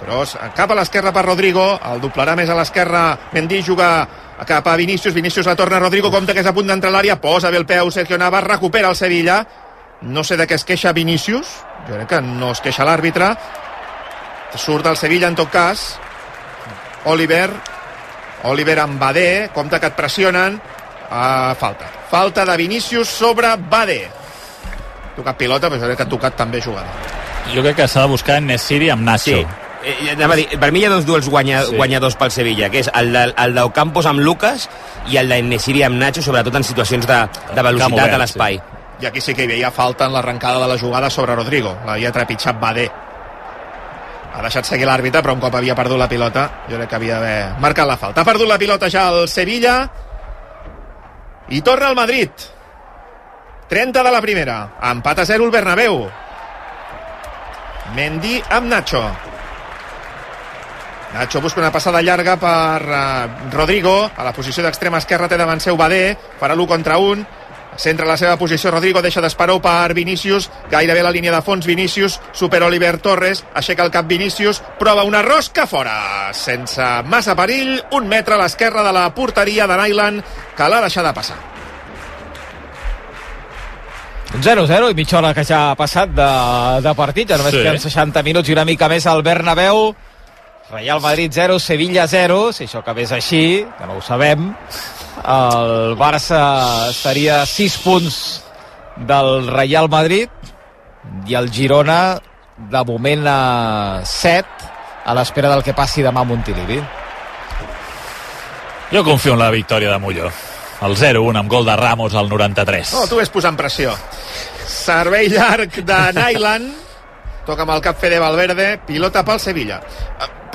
Kroos cap a l'esquerra per Rodrigo el doblarà més a l'esquerra. Mendy juga cap a Vinícius Vinícius la torna a Rodrigo compta que és a punt d'entrar a l'àrea posa bé el peu Sergio Navas recupera el Sevilla. No sé de què es queixa Vinícius jo crec que no es queixa l'àrbitre surt el Sevilla en tot cas Oliver Oliver amb Badé compta que et pressionen uh, falta falta de Vinícius sobre Badé tocat pilota però jo crec que ha tocat també jugada Jo crec que s'ha de buscar en Nesiri amb Nacho. Sí. Eh, anava a dir, per mi hi ha dos duels guanya, Sí. sí. guanyadors pel Sevilla, que és el de, el d'Ocampos amb Lucas i el d'Ennesiri amb Nacho, sobretot en situacions de, de velocitat obert, a l'espai. i aquí sí que hi veia falta en l'arrencada de la jugada sobre Rodrigo l'havia trepitjat Badé ha deixat seguir l'àrbitre però un cop havia perdut la pilota jo crec que havia d'haver marcat la falta. Ha perdut la pilota ja el Sevilla. I torna al Madrid. 30 de la primera. Empat a 0 el Bernabéu. Mendy amb Nacho. Nacho busca una passada llarga per uh, Rodrigo. A la posició d'extrema esquerra té davant seu Badé. Farà l'1 contra 1 centra la seva posició. Rodrigo deixa d'esperó per Vinícius. Gairebé a la línia de fons Vinícius. Supera Oliver Torres. Aixeca el cap Vinícius. Prova una rosca fora. Sense massa perill. Un metre a l'esquerra de la porteria de Nyland que l'ha deixada passar. 0-0 i mitja hora que ja ha passat de, de partit, ja només Sí. sí. queden 60 minuts i una mica més al Bernabéu. Real Madrid 0, Sevilla 0, si això acabés així, que no ho sabem, el Barça estaria a 6 punts del Real Madrid i el Girona de moment a 7 a l'espera del que passi demà a Montilivi. Jo confio en la victòria de Molló. El 0-1 amb gol de Ramos al 93. No, tu ves posant pressió. Servei llarg de [LAUGHS] Nyland. Toca amb el cap Fede Valverde. Pilota pel Sevilla.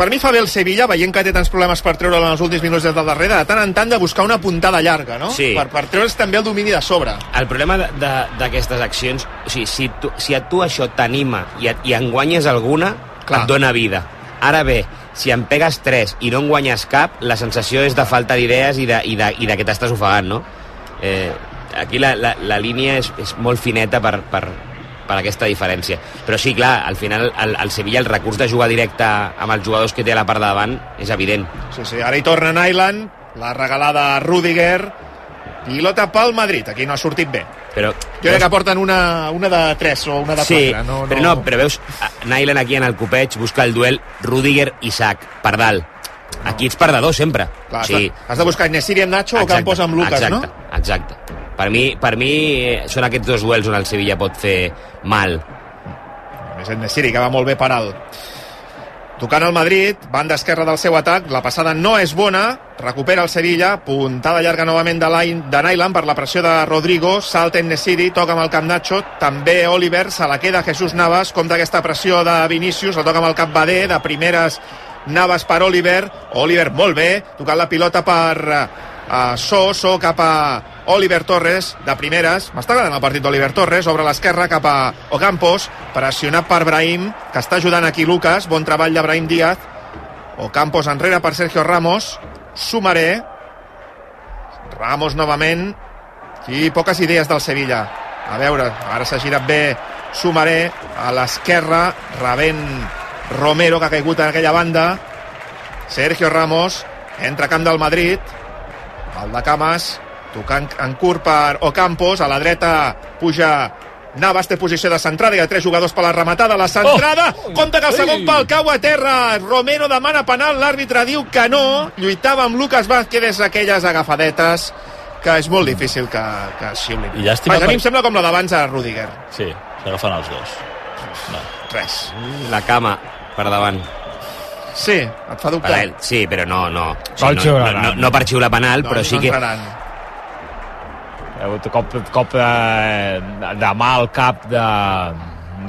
Per mi fa bé el Sevilla, veient que té tants problemes per treure'l en els últims minuts des del darrere, de tant en tant de buscar una puntada llarga, no? Sí. Per, per treure's també el domini de sobre. El problema d'aquestes accions, o sigui, si, tu, si a tu això t'anima i, et- i en guanyes alguna, Clar. Et dona vida. Ara bé, si en pegues tres i no en guanyes cap, la sensació és de falta d'idees i, de, i, de, i de que t'estàs ofegant, no? Eh, aquí la, la, la línia és, és molt fineta per, per, per aquesta diferència. Però sí, clar, al final el, el Sevilla el recurs de jugar directe amb els jugadors que té a la part de davant és evident. Sí, sí, ara hi torna Nyland, la regalada a Rudiger, pilota pel Madrid, aquí no ha sortit bé. Però, Jo crec que porten una, una de 3 o una de 4. Sí, no, però no, però veus, Nyland aquí en el copeig busca el duel Rudiger-Isaac, per dalt. Aquí ets perdedor sempre. Clar, sí. sí. Has de buscar Nesiri amb Nacho o Campos amb Lucas, exacte, no? Exacte, Per mi, per mi són aquests dos duels on el Sevilla pot fer mal. A més, en Nesiri, que va molt bé per alt. Tocant el Madrid, banda esquerra del seu atac, la passada no és bona, recupera el Sevilla, puntada llarga novament de, de Nyland per la pressió de Rodrigo, salta en Nesiri, toca amb el cap Nacho, també Oliver, se la queda Jesús Navas, compta aquesta pressió de Vinícius, la toca amb el cap Badé, de primeres Navas per Oliver, Oliver molt bé, tocant la pilota per a So, So cap a Oliver Torres, de primeres. M'està agradant el partit d'Oliver Torres, obre l'esquerra cap a Ocampos, pressionat per Brahim, que està ajudant aquí Lucas, bon treball de Brahim Díaz. Ocampos enrere per Sergio Ramos, Sumaré, Ramos novament, i poques idees del Sevilla. A veure, ara s'ha girat bé Sumaré a l'esquerra, rebent Romero, que ha caigut en aquella banda. Sergio Ramos, entra camp del Madrid, el de Camas, tocant en curt per Ocampos, a la dreta puja Navas té posició de centrada, hi ha tres jugadors per la rematada, la centrada, oh! compte que el segon pal cau a terra, Romero demana penal, l'àrbitre diu que no, lluitava amb Lucas Vázquez, aquelles agafadetes que és molt difícil que, que xiulin. I llàstima Vaja, a mi per- em sembla com la d'abans a Rudiger. Sí, s'agafen els dos. No. Res. La cama per davant. Sí, et fa dubtar. ell, sí, però no, no. O Cal no, no, no, no per xiular penal, però sí no que... entraran. Hi ha hagut cop, cop de, de mà al cap de,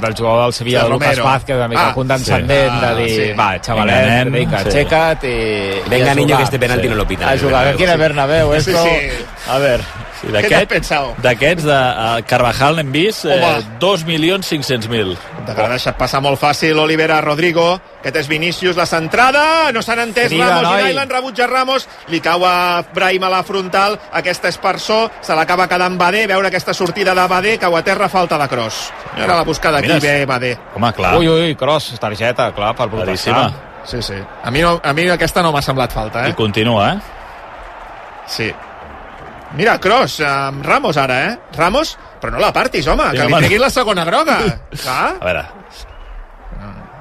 del jugador del Sevilla, De de Lucas. Vázquez, una mica Ah, ah, condescendent, sí. de dir, Ah, sí. va, xavalet, Vinga, nen, sí. aixeca't i... Venga, i a niño, que este penalti no lo pitan. A jugar, aquí en el Bernabéu, Sí, esto... sí. A ver, Sí, Què t'has d'aquest- pensat? D'aquests, de uh, Carvajal n'hem vist eh, Home. 2.500.000. De que l'ha deixat passar molt fàcil Olivera Rodrigo. Aquest és Vinícius, la centrada. No s'han entès Crida, Ramos noi. i Nyland, rebutja Ramos. Li cau a Brahim a la frontal. Aquesta és per so. Se l'acaba quedant Badé. Veure aquesta sortida de Badé. Cau a terra, falta de cross. Era la buscada aquí, bé Badé. Home, clar. Ui, ui, cross, targeta, clar, per protestar. Sí, sí. A mi, no, a mi aquesta no m'ha semblat falta, I eh? continua, eh? Sí. Mira, cross, amb Ramos ara, eh? Ramos, però no la partis, home, Sí, que li home. treguin la segona groga. Clar, A veure,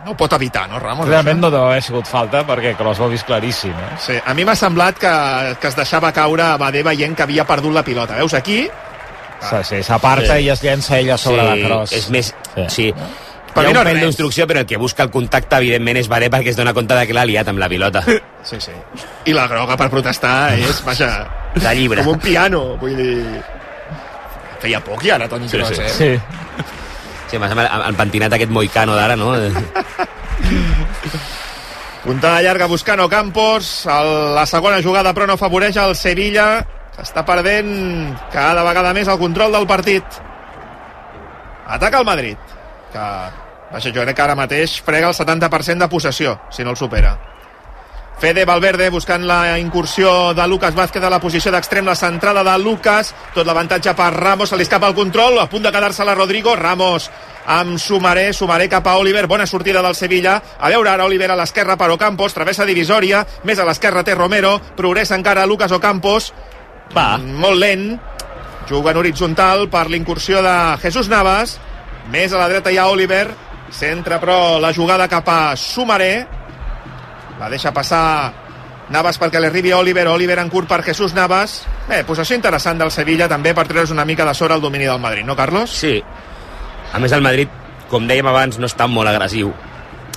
no ho pot evitar, no, Ramos? Realment això? no deu haver sigut falta perquè Kroos ho ha vist claríssim. Eh? Sí, a mi m'ha semblat que, que es deixava caure a Badé veient que havia perdut la pilota. Veus aquí? Sí, sí, s'aparta Sí. i es llença ella sobre la Kroos. És més... Sí. Sí. Per Hi ha un pèl d'instrucció, però el que busca el contacte, evidentment, és Badé perquè es dona compte de que l'ha liat amb la pilota. [LAUGHS] Sí, sí. I la groga per protestar és, vaja, De llibre. com un piano. Vull dir... Feia poc ja ara, Toni Sí, Kroos, sí. eh? Sí. Sí, m'ha semblat el pentinat aquest moicano d'ara, no? [LAUGHS] Puntada llarga buscant Ocampos. El, la segona jugada, però no afavoreix el Sevilla. S'està perdent cada vegada més el control del partit. Ataca el Madrid. Que, vaja, jo crec que ara mateix frega el 70% de possessió, si no el supera. Fede Valverde buscant la incursió de Lucas Vázquez a la posició d'extrem, la centrada de Lucas, tot l'avantatge per Ramos, se li escapa el control, a punt de quedar-se la Rodrigo, Ramos amb Sumaré, Sumaré cap a Oliver, bona sortida del Sevilla, a veure ara Oliver a l'esquerra per Ocampos, travessa divisòria, més a l'esquerra té Romero, progressa encara Lucas Ocampos, Va. molt lent, juga en horitzontal per l'incursió de Jesús Navas, més a la dreta hi ha Oliver, centra però la jugada cap a Sumaré, la deixa passar Navas perquè li arribi Oliver, Oliver en curt per Jesús Navas. Bé, possessió interessant del Sevilla també per treure's una mica de sobre el domini del Madrid, no, Carlos? Sí. A més, el Madrid, com dèiem abans, no està molt agressiu.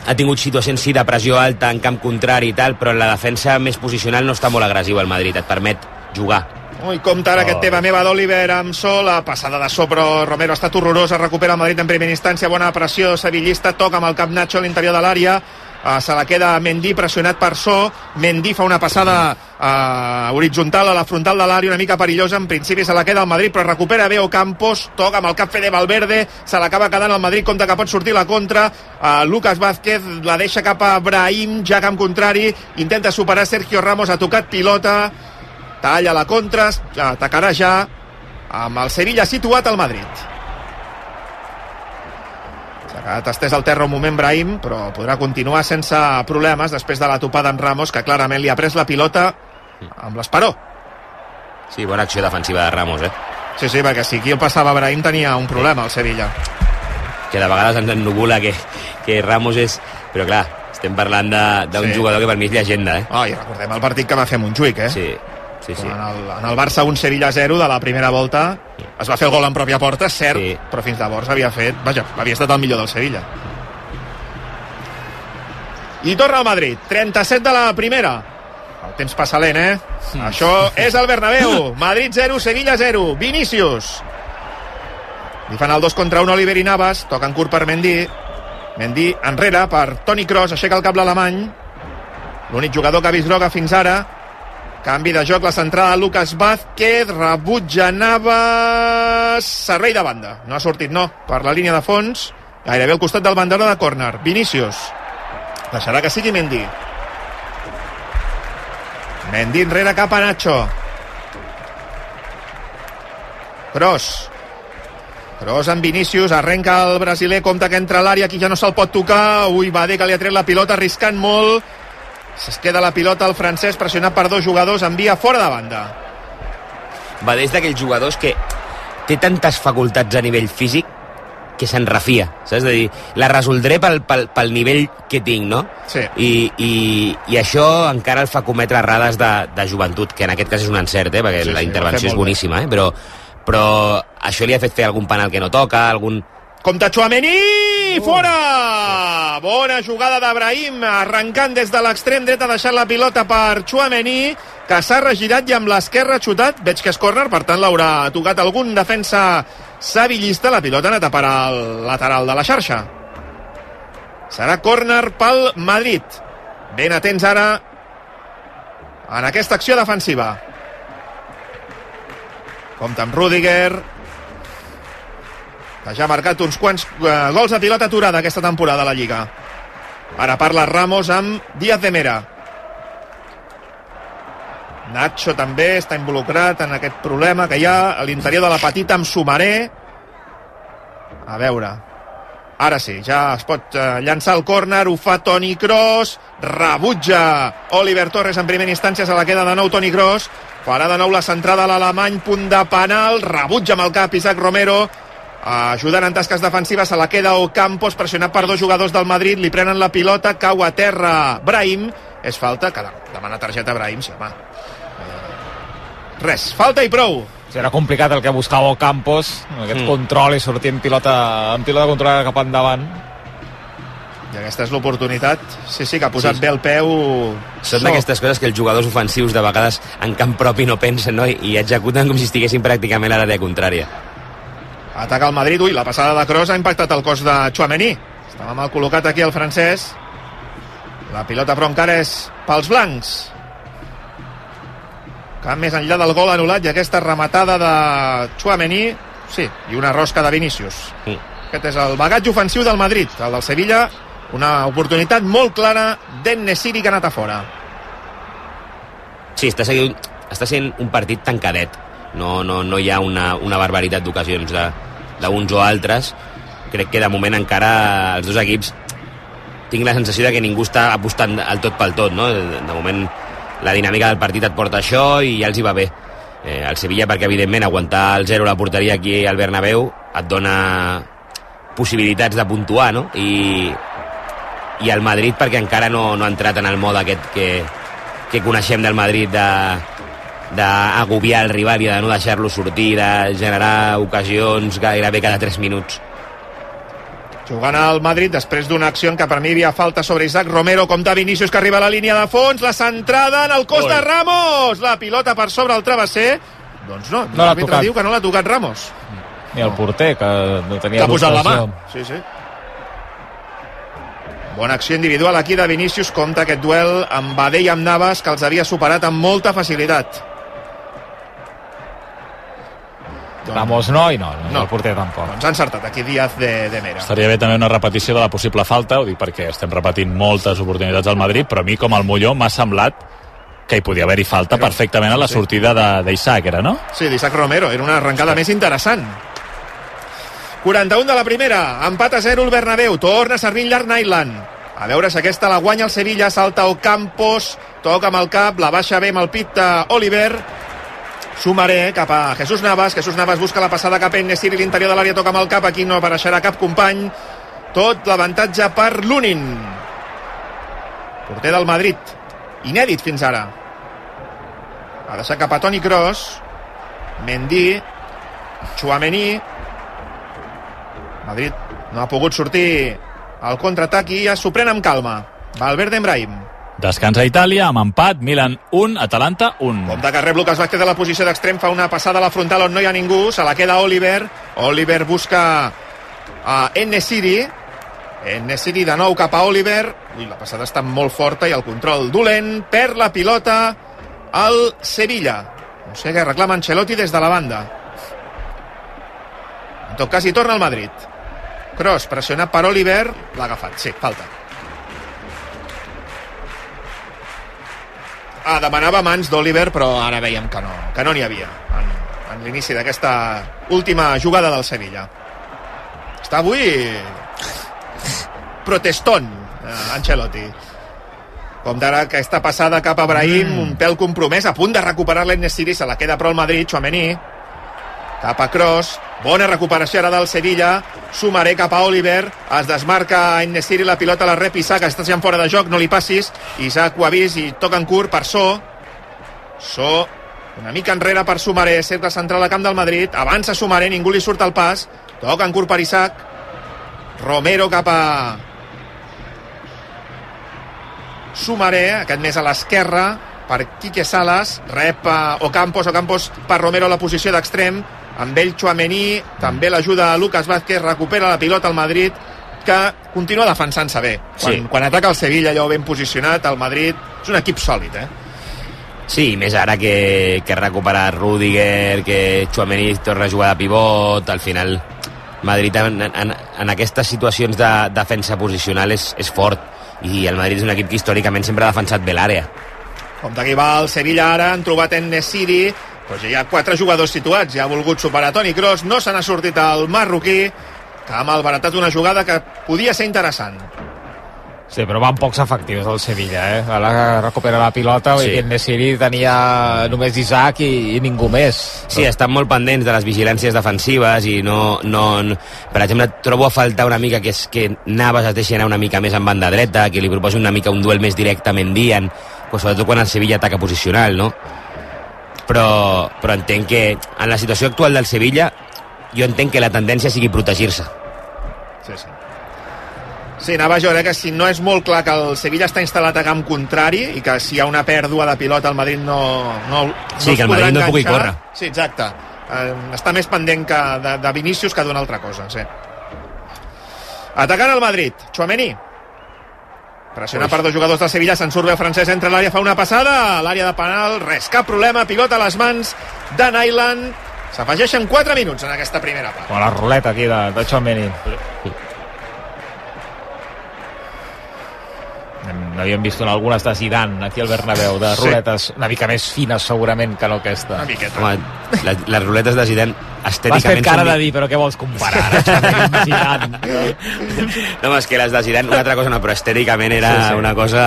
Ha tingut situacions, sí, de pressió alta en camp contrari i tal, però en la defensa més posicional no està molt agressiu el Madrid. Et permet jugar. Ui, compte ara oh. aquest teva meva d'Oliver amb sol, la passada de so, però Romero ha estat horrorosa, recupera el Madrid en primera instància, bona pressió sevillista, toca amb el cap Nacho a l'interior de l'àrea, uh, se la queda Mendy pressionat per so, Mendy fa una passada uh, horitzontal a la frontal de l'àrea, una mica perillosa, en principi se la queda el Madrid, però recupera bé Ocampos, toca amb el cap Fede Valverde, se l'acaba quedant el Madrid, compte que pot sortir la contra, uh, Lucas Vázquez la deixa cap a Brahim, ja camp contrari, intenta superar Sergio Ramos, ha tocat pilota, talla la contra, atacarà ja amb el Sevilla situat al Madrid. S'ha quedat estès al terra un moment Brahim, però podrà continuar sense problemes després de la topada en Ramos, que clarament li ha pres la pilota amb l'esperó. Sí, bona acció defensiva de Ramos, eh? Sí, sí, perquè si aquí el passava Brahim tenia un problema, el Sevilla. Que de vegades ens ennubula que, que Ramos és... Però clar, estem parlant d'un Sí. jugador que per mi és llegenda, eh? Oh, i recordem el partit que va fer Montjuïc, eh? Sí, sí, sí. En, el, en el Barça un Sevilla 0 de la primera volta es va fer el gol en pròpia porta, cert, Sí. però fins llavors havia fet, vaja, havia estat el millor del Sevilla. I torna al Madrid, 37 de la primera. El temps passa lent, eh? Això és el Bernabéu. [LAUGHS] Madrid 0, Sevilla 0. Vinícius. Li fan el 2 contra 1 Oliver i Navas. Toca en curt per Mendy. Mendy enrere per Toni Kroos. Aixeca el cap l'alemany. L'únic jugador que ha vist groga fins ara. Canvi de joc, la centrada Lucas Vázquez, rebutja Navas, servei de banda. No ha sortit, no, per la línia de fons, gairebé al costat del bandera de córner. Vinícius. Deixarà que sigui Mendy. Mendy enrere cap a Nacho. Cross. Cross amb Vinícius, arrenca el brasiler, compta que entra a l'àrea, aquí ja no se'l pot tocar. Ui, Badé que li ha tret la pilota, arriscant molt. Es queda la pilota el francès, pressionat per dos jugadors, envia fora de banda. Va des d'aquells jugadors que té tantes facultats a nivell físic que se'n refia, saps? De dir, la resoldré pel, pel, pel nivell que tinc, no? Sí. I, i, I això encara el fa cometre errades de, de joventut, que en aquest cas és un encert, eh? perquè Sí, la sí, intervenció és boníssima, eh? però, però això li ha fet fer algun penal que no toca, algun... Compte Chouameni, fora! Bona jugada d'Abrahim, arrencant des de l'extrem dret, ha deixat la pilota per Chouameni, que s'ha regirat i amb l'esquerra xutat. Veig que és córner, per tant l'haurà tocat algun defensa sevillista. La pilota ha anat a parar al lateral de la xarxa. Serà córner pel Madrid. Ben atents ara en aquesta acció defensiva. Compte amb Rudiger, que ja ha marcat uns quants eh, gols de pilota aturada aquesta temporada a la Lliga. Ara parla Ramos amb Díaz de Mera. Nacho també està involucrat en aquest problema que hi ha a l'interior de la petita amb Sumaré. A veure. Ara sí, ja es pot eh, llançar el córner, ho fa Toni Kroos, rebutja Oliver Torres en primera instància, se la queda de nou Toni Kroos, farà de nou la centrada a l'alemany, punt de penal, rebutja amb el cap Isaac Romero, ajudant en tasques defensives, se la queda Ocampos, pressionat per dos jugadors del Madrid, li prenen la pilota, cau a terra Brahim, és falta, que demana targeta Brahim, sí, home. Eh, Res, falta i prou. Era complicat el que buscava Campos, aquest mm. control i sortir en pilota, en pilota controlada cap endavant. I aquesta és l'oportunitat. Sí, sí, que ha posat Sí. bé el peu. Són So. d'aquestes coses que els jugadors ofensius de vegades en camp propi no pensen no? i executen com si estiguessin pràcticament a l'àrea contrària. Ataca el Madrid. Ui, la passada de Kroos ha impactat el cos de Chouameni. Estava mal col·locat aquí el francès. La pilota però encara és pels blancs. Cap més enllà del gol anul·lat i aquesta rematada de Chouameni. Sí, i una rosca de Vinícius. Mm. Aquest és el bagatge ofensiu del Madrid. El del Sevilla, una oportunitat molt clara d'en Nesiri que ha anat a fora. Sí, està, seguint, està sent un partit tancadet. No, no, no hi ha una, una barbaritat d'ocasions d'uns o altres. Crec que de moment encara els dos equips tinc la sensació de que ningú està apostant el tot pel tot, no? De, moment la dinàmica del partit et porta això i ja els hi va bé. Eh, el Sevilla perquè evidentment aguantar el 0 a la porteria aquí al Bernabéu et dona possibilitats de puntuar, no? I, i el Madrid perquè encara no, no ha entrat en el mode aquest que, que coneixem del Madrid de d'agobiar el rival i de no deixar-lo sortir, de generar ocasions gairebé cada 3 minuts. Jugant al Madrid després d'una acció en què per mi hi havia falta sobre Isaac Romero, compta Vinícius que arriba a la línia de fons, la centrada en el cos Ui. de Ramos, la pilota per sobre el travesser, doncs no, No l'ha l'àrbitre tocat. diu que no l'ha tocat Ramos, Ni el porter, que no que tenia ha posat la mà. Sí, sí. Bona acció individual aquí de Vinícius, compta aquest duel amb Badé i amb Navas, que els havia superat amb molta facilitat. Ramos no i no, no, No. el porter tampoc. Doncs ha encertat aquí Díaz de, de Mera. Estaria bé també una repetició de la possible falta, ho dic perquè estem repetint moltes oportunitats al Madrid, però a mi com al Molló m'ha semblat que hi podia haver-hi falta Però- perfectament a la sí. sortida de- d'Isaac, era, no? Sí, d'Isaac Romero, era una arrencada més interessant. 41 de la primera, empat a 0 el Bernabéu, torna servint llarg Nyland. A veure si aquesta la guanya el Sevilla, salta el Campos, toca amb el cap, la baixa bé amb el pit d'Oliver, Sumaré cap a Jesús Navas, Jesús Navas busca la passada cap a Enesiri, l'interior de l'àrea toca amb el cap, aquí no apareixerà cap company, tot l'avantatge per Lunin. Porter del Madrid, inèdit fins ara. Ha deixat cap a Toni Kroos, Mendy, Chouameni, Madrid no ha pogut sortir al contraatac i ja s'ho pren amb calma. Valverde Embrahim. Descansa a Itàlia amb empat, Milan 1, Atalanta 1. Compte que rep Lucas Vázquez de la posició d'extrem, fa una passada a la frontal on no hi ha ningú, se la queda Oliver. Oliver busca a. Enesiri de nou cap a Oliver. Ui, la passada està molt forta i el control dolent. Perd la pilota el Sevilla. No sé què reclama Ancelotti des de la banda. En tot cas, hi torna el Madrid. Cross, pressionat per Oliver, l'ha agafat, sí, falta. Ah, demanava mans d'Oliver, però ara veiem que no, que no n'hi havia en, en l'inici d'aquesta última jugada del Sevilla. Està avui protestón, eh, Ancelotti. Com d'ara aquesta passada cap a Brahim, mm. un pèl compromès, a punt de recuperar l'Ennesiri, se la queda però el Madrid, Chouameni, cap a Cross, bona recuperació ara del Sevilla, Sumaré cap a Oliver, es desmarca Ennesiri, la pilota la rep Isaac, està ja fora de joc, no li passis, Isaac ho ha vist i toca en curt per So, So, una mica enrere per Sumaré, cercle central al camp del Madrid, avança Sumaré, ningú li surt al pas, toca en curt per Isaac, Romero cap a Sumaré, aquest més a l'esquerra, per Quique Salas, rep a Ocampos, Ocampos per Romero a la posició d'extrem, amb ell Chouameni, també l'ajuda a Lucas Vázquez, recupera la pilota al Madrid, que continua defensant-se bé. Quan, Sí. quan ataca el Sevilla, allò ben posicionat, el Madrid és un equip sòlid, eh? Sí, més ara que, que recupera Rudiger, que Chouameni torna a jugar de pivot, al final Madrid en, en, en aquestes situacions de defensa posicional és, és fort i el Madrid és un equip que històricament sempre ha defensat bé l'àrea. Com d'aquí va el Sevilla ara, han trobat en Nesiri, doncs ja hi ha quatre jugadors situats, ja ha volgut superar Toni Kroos, no se n'ha sortit el marroquí, que ha malbaratat una jugada que podia ser interessant. Sí, però van pocs efectius del Sevilla, eh? Ara recupera la pilota, Sí. i en Nesiri tenia només Isaac i, i ningú més. Sí, estan molt pendents de les vigilàncies defensives i no, no, no... Per exemple, trobo a faltar una mica que és que Navas es deixi anar una mica més en banda dreta, que li proposi una mica un duel més directe a Mendy, en, pues, sobretot quan el Sevilla ataca posicional, no? Però, però entenc que en la situació actual del Sevilla jo entenc que la tendència sigui protegir-se. Sí, sí. Sí, anava jo, eh, que si no és molt clar que el Sevilla està instal·lat a camp contrari i que si hi ha una pèrdua de pilota el Madrid no, no, no Sí, que el Madrid no pugui enganxar. córrer. Sí, exacte. Eh, està més pendent que de, de Vinícius que d'una altra cosa, sí. Atacant el Madrid, Chouameni. Pressionat per dos jugadors del Sevilla, se'n surt bé el francès, entra l'àrea, fa una passada, a l'àrea de penal, res, cap problema, pilota a les mans de Nyland. S'afegeixen 4 minuts en aquesta primera part. La ruleta aquí de, de Chouameni. N'havíem vist en algunes de Zidane aquí al Bernabéu, de Sí. ruletes una mica més fines segurament que no aquesta. Una miqueta. Home, les, les ruletes de Zidane Vas fet estèticament cara de dir, però què vols comparar [LAUGHS] ara, Zidane? No, home, és que les de Zidane una altra cosa no, però estèticament era Sí, sí. una cosa...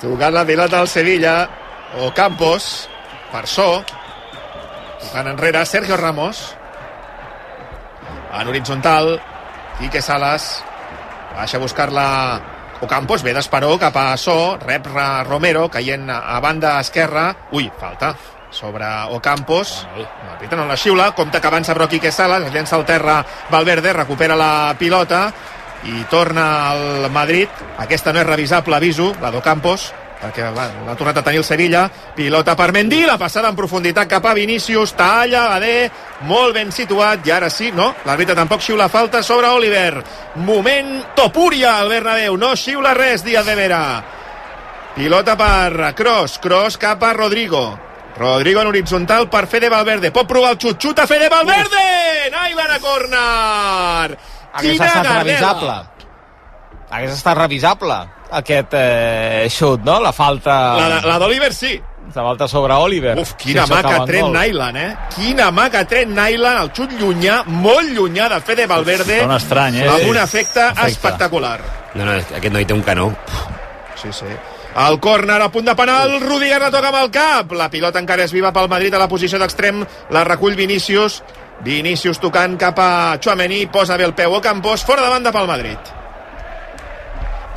Tocant la pilota al Sevilla, o Campos, per so, tocant enrere, Sergio Ramos, en horitzontal, Quique Salas, baixa a buscar-la Ocampos, ve d'Esperó cap a So, rep Romero, caient a banda esquerra, ui, falta, sobre Ocampos, l'àrbitre no la xiula, compta que avança però Quique Salas, es llença al terra Valverde, recupera la pilota, i torna al Madrid. Aquesta no és revisable, aviso, la d'Ocampos, perquè va, l'ha tornat a tenir el Sevilla. Pilota per Mendy, la passada en profunditat cap a Vinícius, talla, Badé, molt ben situat, i ara sí, no, l'àrbitre tampoc xiula falta sobre Oliver. Moment Topúria al Bernabéu, no xiula res, Díaz de Vera. Pilota per Cross, Cross cap a Rodrigo. Rodrigo en horitzontal per Fede Valverde. Pot provar el xut, xuta Fede Valverde! Nailan a! Hagués Quina estat gardela! revisable. Hagués estat revisable aquest eh, xut, no? La falta... La, la d'Oliver sí. La falta sobre Oliver. Uf, quina Si mà que acaba en tret gol. Nyland, eh? Quina mà que tret Nyland, el xut llunyà, molt llunyà de Fede Valverde, un estrany, eh? amb un efecte Efecte. espectacular. No, no, aquest noi té un canó. Sí, sí. El córner a punt de penal, Rudiger la toca amb el cap. La pilota encara és viva pel Madrid a la posició d'extrem, la recull Vinícius. Vinícius tocant cap a Chouameni, posa bé el peu a Campos, fora de banda pel Madrid.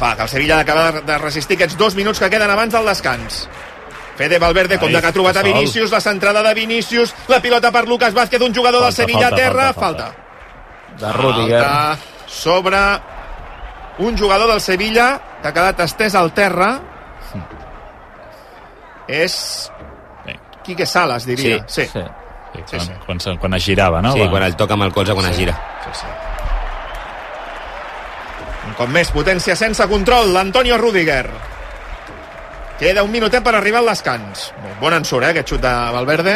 Va, que el Sevilla ha d'acabar de resistir aquests dos minuts que queden abans del descans. Fede Valverde, com Ai, de que ha trobat a. Vinícius, la centrada de Vinícius, la pilota per Lucas Vázquez, un jugador del Falta, Sevilla a falta, terra, falta, falta. falta. De Rudiger. Falta sobre un jugador del Sevilla que ha quedat estès al terra. És Sí. Quique Salas, diria. Sí, sí. Sí, Sí, quan, sí. Quan, quan es girava, no? Sí, quan el toca amb el colze, quan es gira. sí, sí. Cop més, potència sense control, l'Antonio Rudiger. Queda un minutet per arribar al descans. Bon ensurt, eh, aquest xut de Valverde.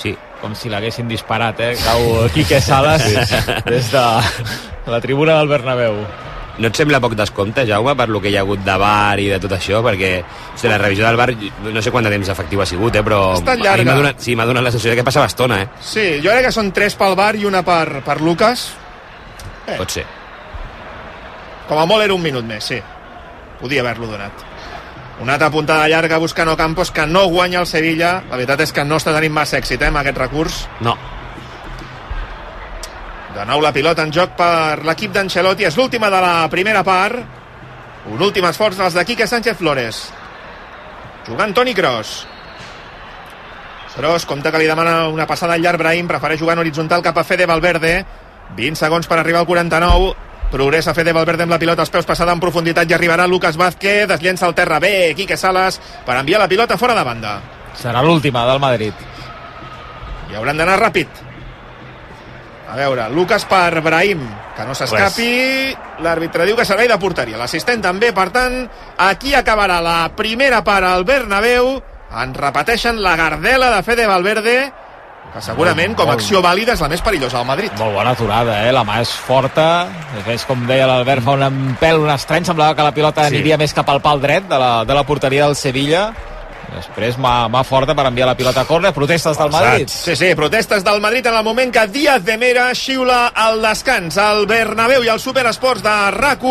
Sí, Com si l'haguessin disparat, eh? Cau Quique Sales des de la tribuna del Bernabéu. no et sembla poc descompte, Jaume, per lo que hi ha hagut de bar i de tot això? Perquè o sigui, la revisió del bar, no sé quant de temps efectiu ha sigut, eh, però... Ha estat a mi llarga. m'ha donat, sí, m'ha donat la sensació de que passava estona, eh? Sí, jo crec que són tres pel bar i una per, per Lucas. Eh. Pot ser. Com a molt era un minut més, sí. Podia haver-lo donat. Una altra puntada llarga buscant Ocampos que no guanya el Sevilla. La veritat és que no està tenint massa èxit eh, amb aquest recurs. No, De nou la pilota en joc per l'equip d'Ancelotti. És l'última de la primera part. Un últim esforç dels de Quique Sánchez Flores. Jugant Toni Kroos. Kroos compta que li demana una passada al llarg Brahim. Prefereix jugar en horitzontal cap a Fede Valverde. 20 segons per arribar al 49. Progressa Fede Valverde amb la pilota als peus, passada en profunditat i arribarà Lucas Vázquez, es llença al terra bé, Quique Salas, per enviar la pilota fora de banda. Serà l'última del Madrid. I hauran d'anar ràpid. A veure, Lucas per Brahim, que no s'escapi. L'àrbitre diu que serà de porteria. L'assistent també, per tant, aquí acabarà la primera part al Bernabéu. En repeteixen la gardela de Fede Valverde, que segurament, com a acció vàlida, és la més perillosa al Madrid. Molt bona aturada, eh? La mà és forta. És com deia l'Albert, fa un pèl, un estrany. Semblava que la pilota Sí. aniria més cap al pal dret de la, de la porteria del Sevilla. Després mà, mà forta per enviar la pilota a córner. Protestes del Madrid. Sí, sí, protestes del Madrid en el moment que Díaz de Mera xiula el descans al Bernabéu i al Superesports de rac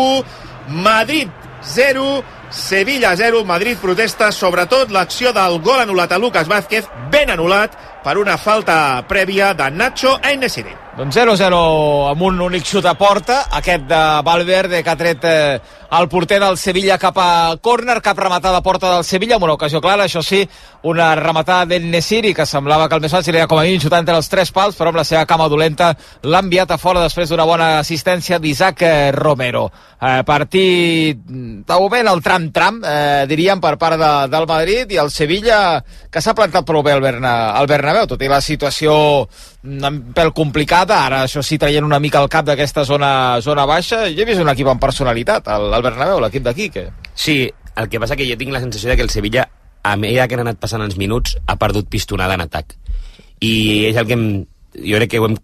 Madrid 0, Sevilla 0. Madrid protesta sobretot l'acció del gol anul·lat a Lucas Vázquez, ben anul·lat per una falta prèvia de Nacho Enesiri. Doncs 0-0 amb un únic xut a porta, aquest de Valverde que ha tret eh, el porter del Sevilla cap a córner, cap rematada a porta del Sevilla, amb una ocasió clara, això sí, una rematada d'en Nesiri, que semblava que el més fàcil era com a mínim xutar entre els tres pals, però amb la seva cama dolenta l'ha enviat a fora després d'una bona assistència d'Isaac eh, Romero. Eh, partit de moment el tram-tram, eh, diríem, per part de, del Madrid, i el Sevilla que s'ha plantat prou bé al Bernabéu, tot i la situació un pèl complicada, ara això sí traient una mica el cap d'aquesta zona, zona baixa, jo he vist un equip amb personalitat, el, el Bernabéu, l'equip de Quique. Sí, el que passa que jo tinc la sensació de que el Sevilla, a medida que han anat passant els minuts, ha perdut pistonada en atac. I és el que hem, jo crec que ho hem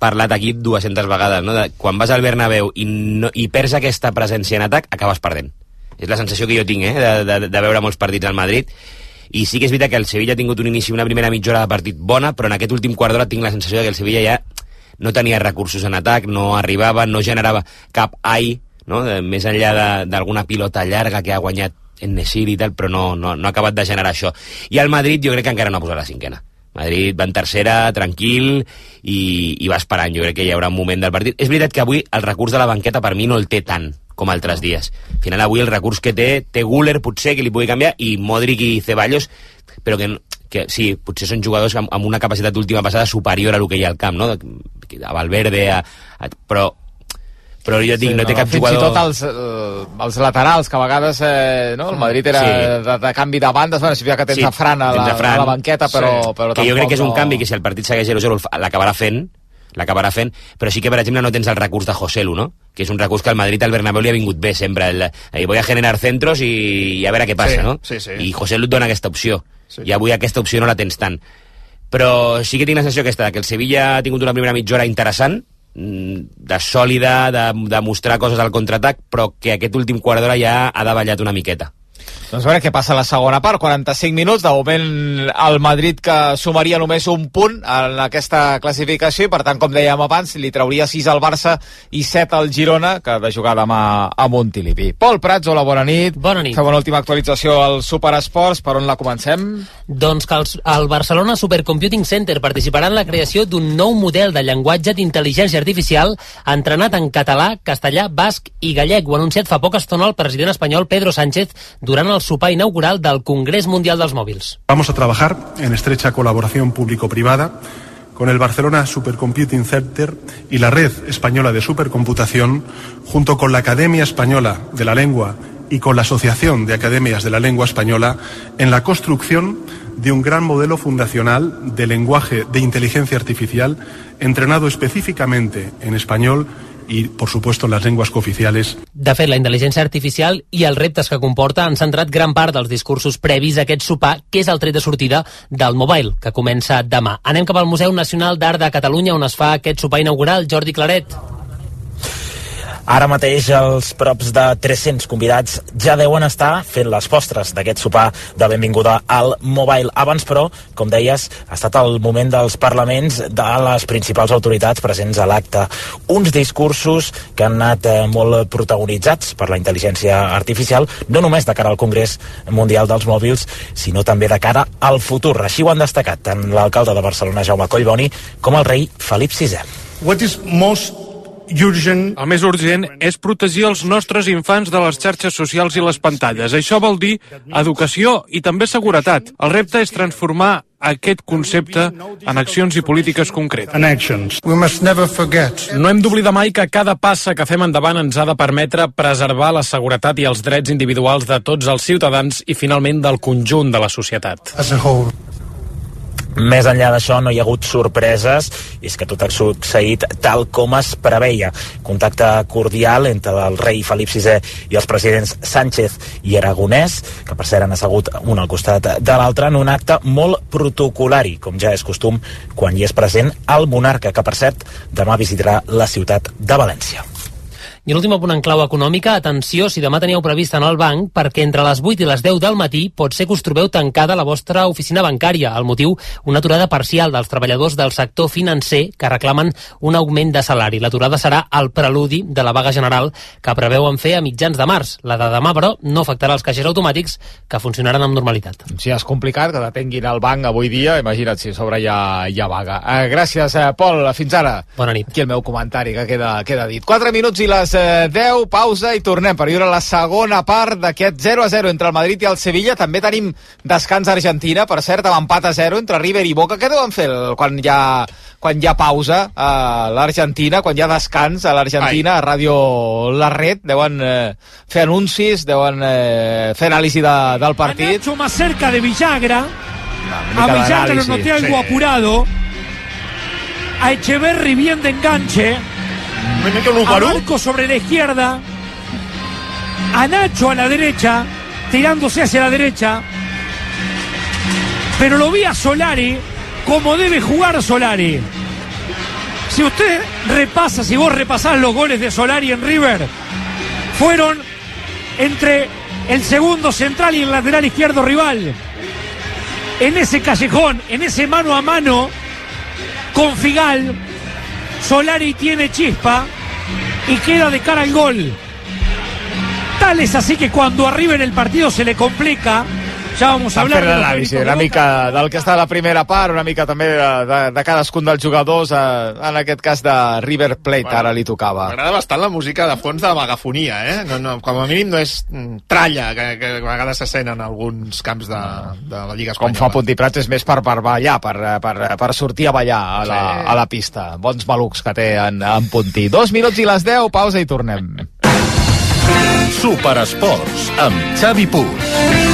parlat aquí 200 vegades, no? De, quan vas al Bernabéu i, no, i perds aquesta presència en atac, acabes perdent. És la sensació que jo tinc, eh, de, de, de veure molts partits al Madrid. I sí que és veritat que el Sevilla ha tingut un inici, una primera mitja hora de partit bona, però en aquest últim quart d'hora tinc la sensació que el Sevilla ja no tenia recursos en atac, no arribava, no generava cap ai, no? de, més enllà d'alguna pilota llarga que ha guanyat en Nesir i tal, però no, no, no ha acabat de generar això. I el Madrid jo crec que encara no ha posat la cinquena. Madrid va en tercera, tranquil, i, i va esperant. Jo crec que hi haurà un moment del partit. És veritat que avui el recurs de la banqueta per mi no el té tant com altres dies. Al final avui el recurs que té, té Guller potser que li pugui canviar, i Modric i Ceballos, però que, que sí, potser són jugadors amb, amb una capacitat d'última passada superior a lo que hi ha al camp, no? A Valverde, a, a, però però jo dic, sí, no té cap fins jugador... i tot els, eh, els laterals, que a vegades eh, no? el Madrid era Sí. de, de canvi de bandes, bueno, si que tens Sí, a Fran a la, a Fran. a la banqueta, però, Sí. però que jo crec que és un no... canvi que si el partit segueix 0-0 el fa- l'acabarà fent l'acabarà fent, però sí que per exemple no tens el recurs de Joselu, no? que és un recurs que al Madrid al Bernabéu li ha vingut bé sempre el, eh, voy a generar centros i, i a veure què passa, Sí, no? sí, sí. i Joselu et dona aquesta opció Sí. i avui aquesta opció no la tens tant però sí que tinc la sensació aquesta, que el Sevilla ha tingut una primera mitja hora interessant de sòlida, de, de mostrar coses al contraatac, però que aquest últim quart d'hora ja ha davallat una miqueta. Doncs a veure què passa a la segona part, 45 minuts, de moment el Madrid que sumaria només un punt en aquesta classificació i per tant, com dèiem abans, li trauria 6 al Barça i 7 al Girona, que ha de jugar demà a Montilivi. Pol Prats, hola, bona nit. Bona nit. Fem una última actualització al Superesports, per on la comencem? Doncs que els, el Barcelona Supercomputing Center participarà en la creació d'un nou model de llenguatge d'intel·ligència artificial entrenat en català, castellà, basc i gallec. Ho ha anunciat fa poca estona el president espanyol Pedro Sánchez durant inaugural del Congrés Mundial. Vamos a trabajar en estrecha colaboración público-privada con el Barcelona Supercomputing Center y la Red Española de Supercomputación, junto con la Academia Española de la Lengua y con la Asociación de Academias de la Lengua Española, en la construcción de un gran modelo fundacional de lenguaje de inteligencia artificial entrenado específicamente en español y, por supuesto, las lenguas cooficiales. De fet, la intel·ligència artificial i els reptes que comporta han centrat gran part dels discursos previs a aquest sopar, que és el tret de sortida del Mobile, que comença demà. Anem cap al Museu Nacional d'Art de Catalunya, on es fa aquest sopar inaugural. Jordi Claret. Ara mateix els props de 300 convidats ja deuen estar fent les postres d'aquest sopar de benvinguda al Mobile. Abans, però, com deies, ha estat el moment dels parlaments de les principals autoritats presents a l'acte. Uns discursos que han anat eh, molt protagonitzats per la intel·ligència artificial, no només de cara al Congrés Mundial dels Mòbils, sinó també de cara al futur. Així ho han destacat tant l'alcalde de Barcelona, Jaume Collboni, com el rei Felip VI. What is most urgent. El més urgent és protegir els nostres infants de les xarxes socials i les pantalles. Això vol dir educació i també seguretat. El repte és transformar aquest concepte en accions i polítiques concretes. No hem d'oblidar mai que cada passa que fem endavant ens ha de permetre preservar la seguretat i els drets individuals de tots els ciutadans i finalment del conjunt de la societat. Més enllà d'això no hi ha hagut sorpreses i és que tot ha succeït tal com es preveia. Contacte cordial entre el rei Felip VI i els presidents Sánchez i Aragonès, que per cert han assegut un al costat de l'altre en un acte molt protocolari, com ja és costum quan hi és present el monarca, que per cert demà visitarà la ciutat de València. I l'últim apunt en clau econòmica, atenció si demà teníeu previst anar al banc, perquè entre les 8 i les 10 del matí pot ser que us trobeu tancada la vostra oficina bancària. El motiu, una aturada parcial dels treballadors del sector financer que reclamen un augment de salari. L'aturada serà el preludi de la vaga general que preveuen fer a mitjans de març. La de demà, però, no afectarà els caixers automàtics que funcionaran amb normalitat. Si és complicat que detenguin el banc avui dia, imagina't si a sobre hi ha, hi ha vaga. Uh, gràcies, uh, Pol. Fins ara. Bona nit. Aquí el meu comentari, que queda, queda dit. 4 minuts i les eh, 10, pausa i tornem per viure la segona part d'aquest 0 a 0 entre el Madrid i el Sevilla. També tenim descans a Argentina, per cert, amb empat a 0 entre River i Boca. Què deuen fer quan hi ha quan hi ha pausa a l'Argentina, quan hi ha descans a l'Argentina, a Ràdio La Red, deuen eh, fer anuncis, deuen eh, fer anàlisi de, del partit. Nacho más cerca de Villagra. A Villagra lo d'anàlisi, noté algo sí. apurado. A Echeverry bien de enganche. A Marco sobre la izquierda. A Nacho a la derecha. Tirándose hacia la derecha. Pero lo vi a Solari como debe jugar Solari. Si usted repasa, si vos repasás los goles de Solari en River, fueron entre el segundo central y el lateral izquierdo rival. En ese callejón, en ese mano a mano con Figal, Solari tiene chispa y queda de cara al gol. Tal es así que cuando arriba en el partido se le complica, ya vamos a hablar fent l'anàlisi, una mica del que està a la primera part, una mica també de, de, de cadascun dels jugadors, eh, en aquest cas de River Plate, Bueno, ara li tocava. M'agrada bastant la música de fons de la megafonia, eh? No, no, com a mínim no és mm, tralla, que, que a vegades se sent en alguns camps de, de la Lliga Com Espanyola. fa Puntí Prats és més per, per ballar, per, per, per sortir a ballar a la, Sí. a la pista. Bons malucs que té en, en Puntí. Dos minuts i les deu, pausa i tornem. Superesports, amb Xavi Puig.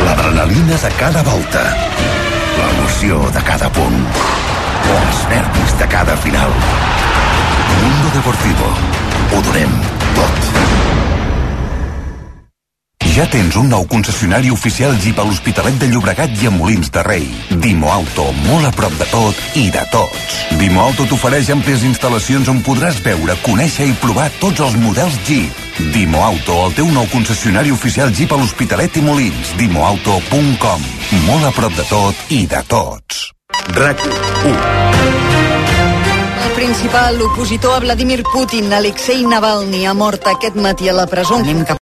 L'adrenalina de cada volta. L'emoció de cada punt. Els nervis de cada final. Mundo Deportivo. Ho donem tot. Ja tens un nou concessionari oficial Jeep a l'Hospitalet de Llobregat i a Molins de Rei. Dimo Auto, molt a prop de tot i de tots. Dimo Auto t'ofereix àmplies instal·lacions on podràs veure, conèixer i provar tots els models Jeep. Dimo Auto, el teu nou concessionari oficial Jeep a l'Hospitalet i Molins. Dimoauto.com. Molt a prop de tot i de tots. RAC 1. El principal opositor a Vladimir Putin, Alexei Navalny, ha mort aquest matí a la presó. Anem cap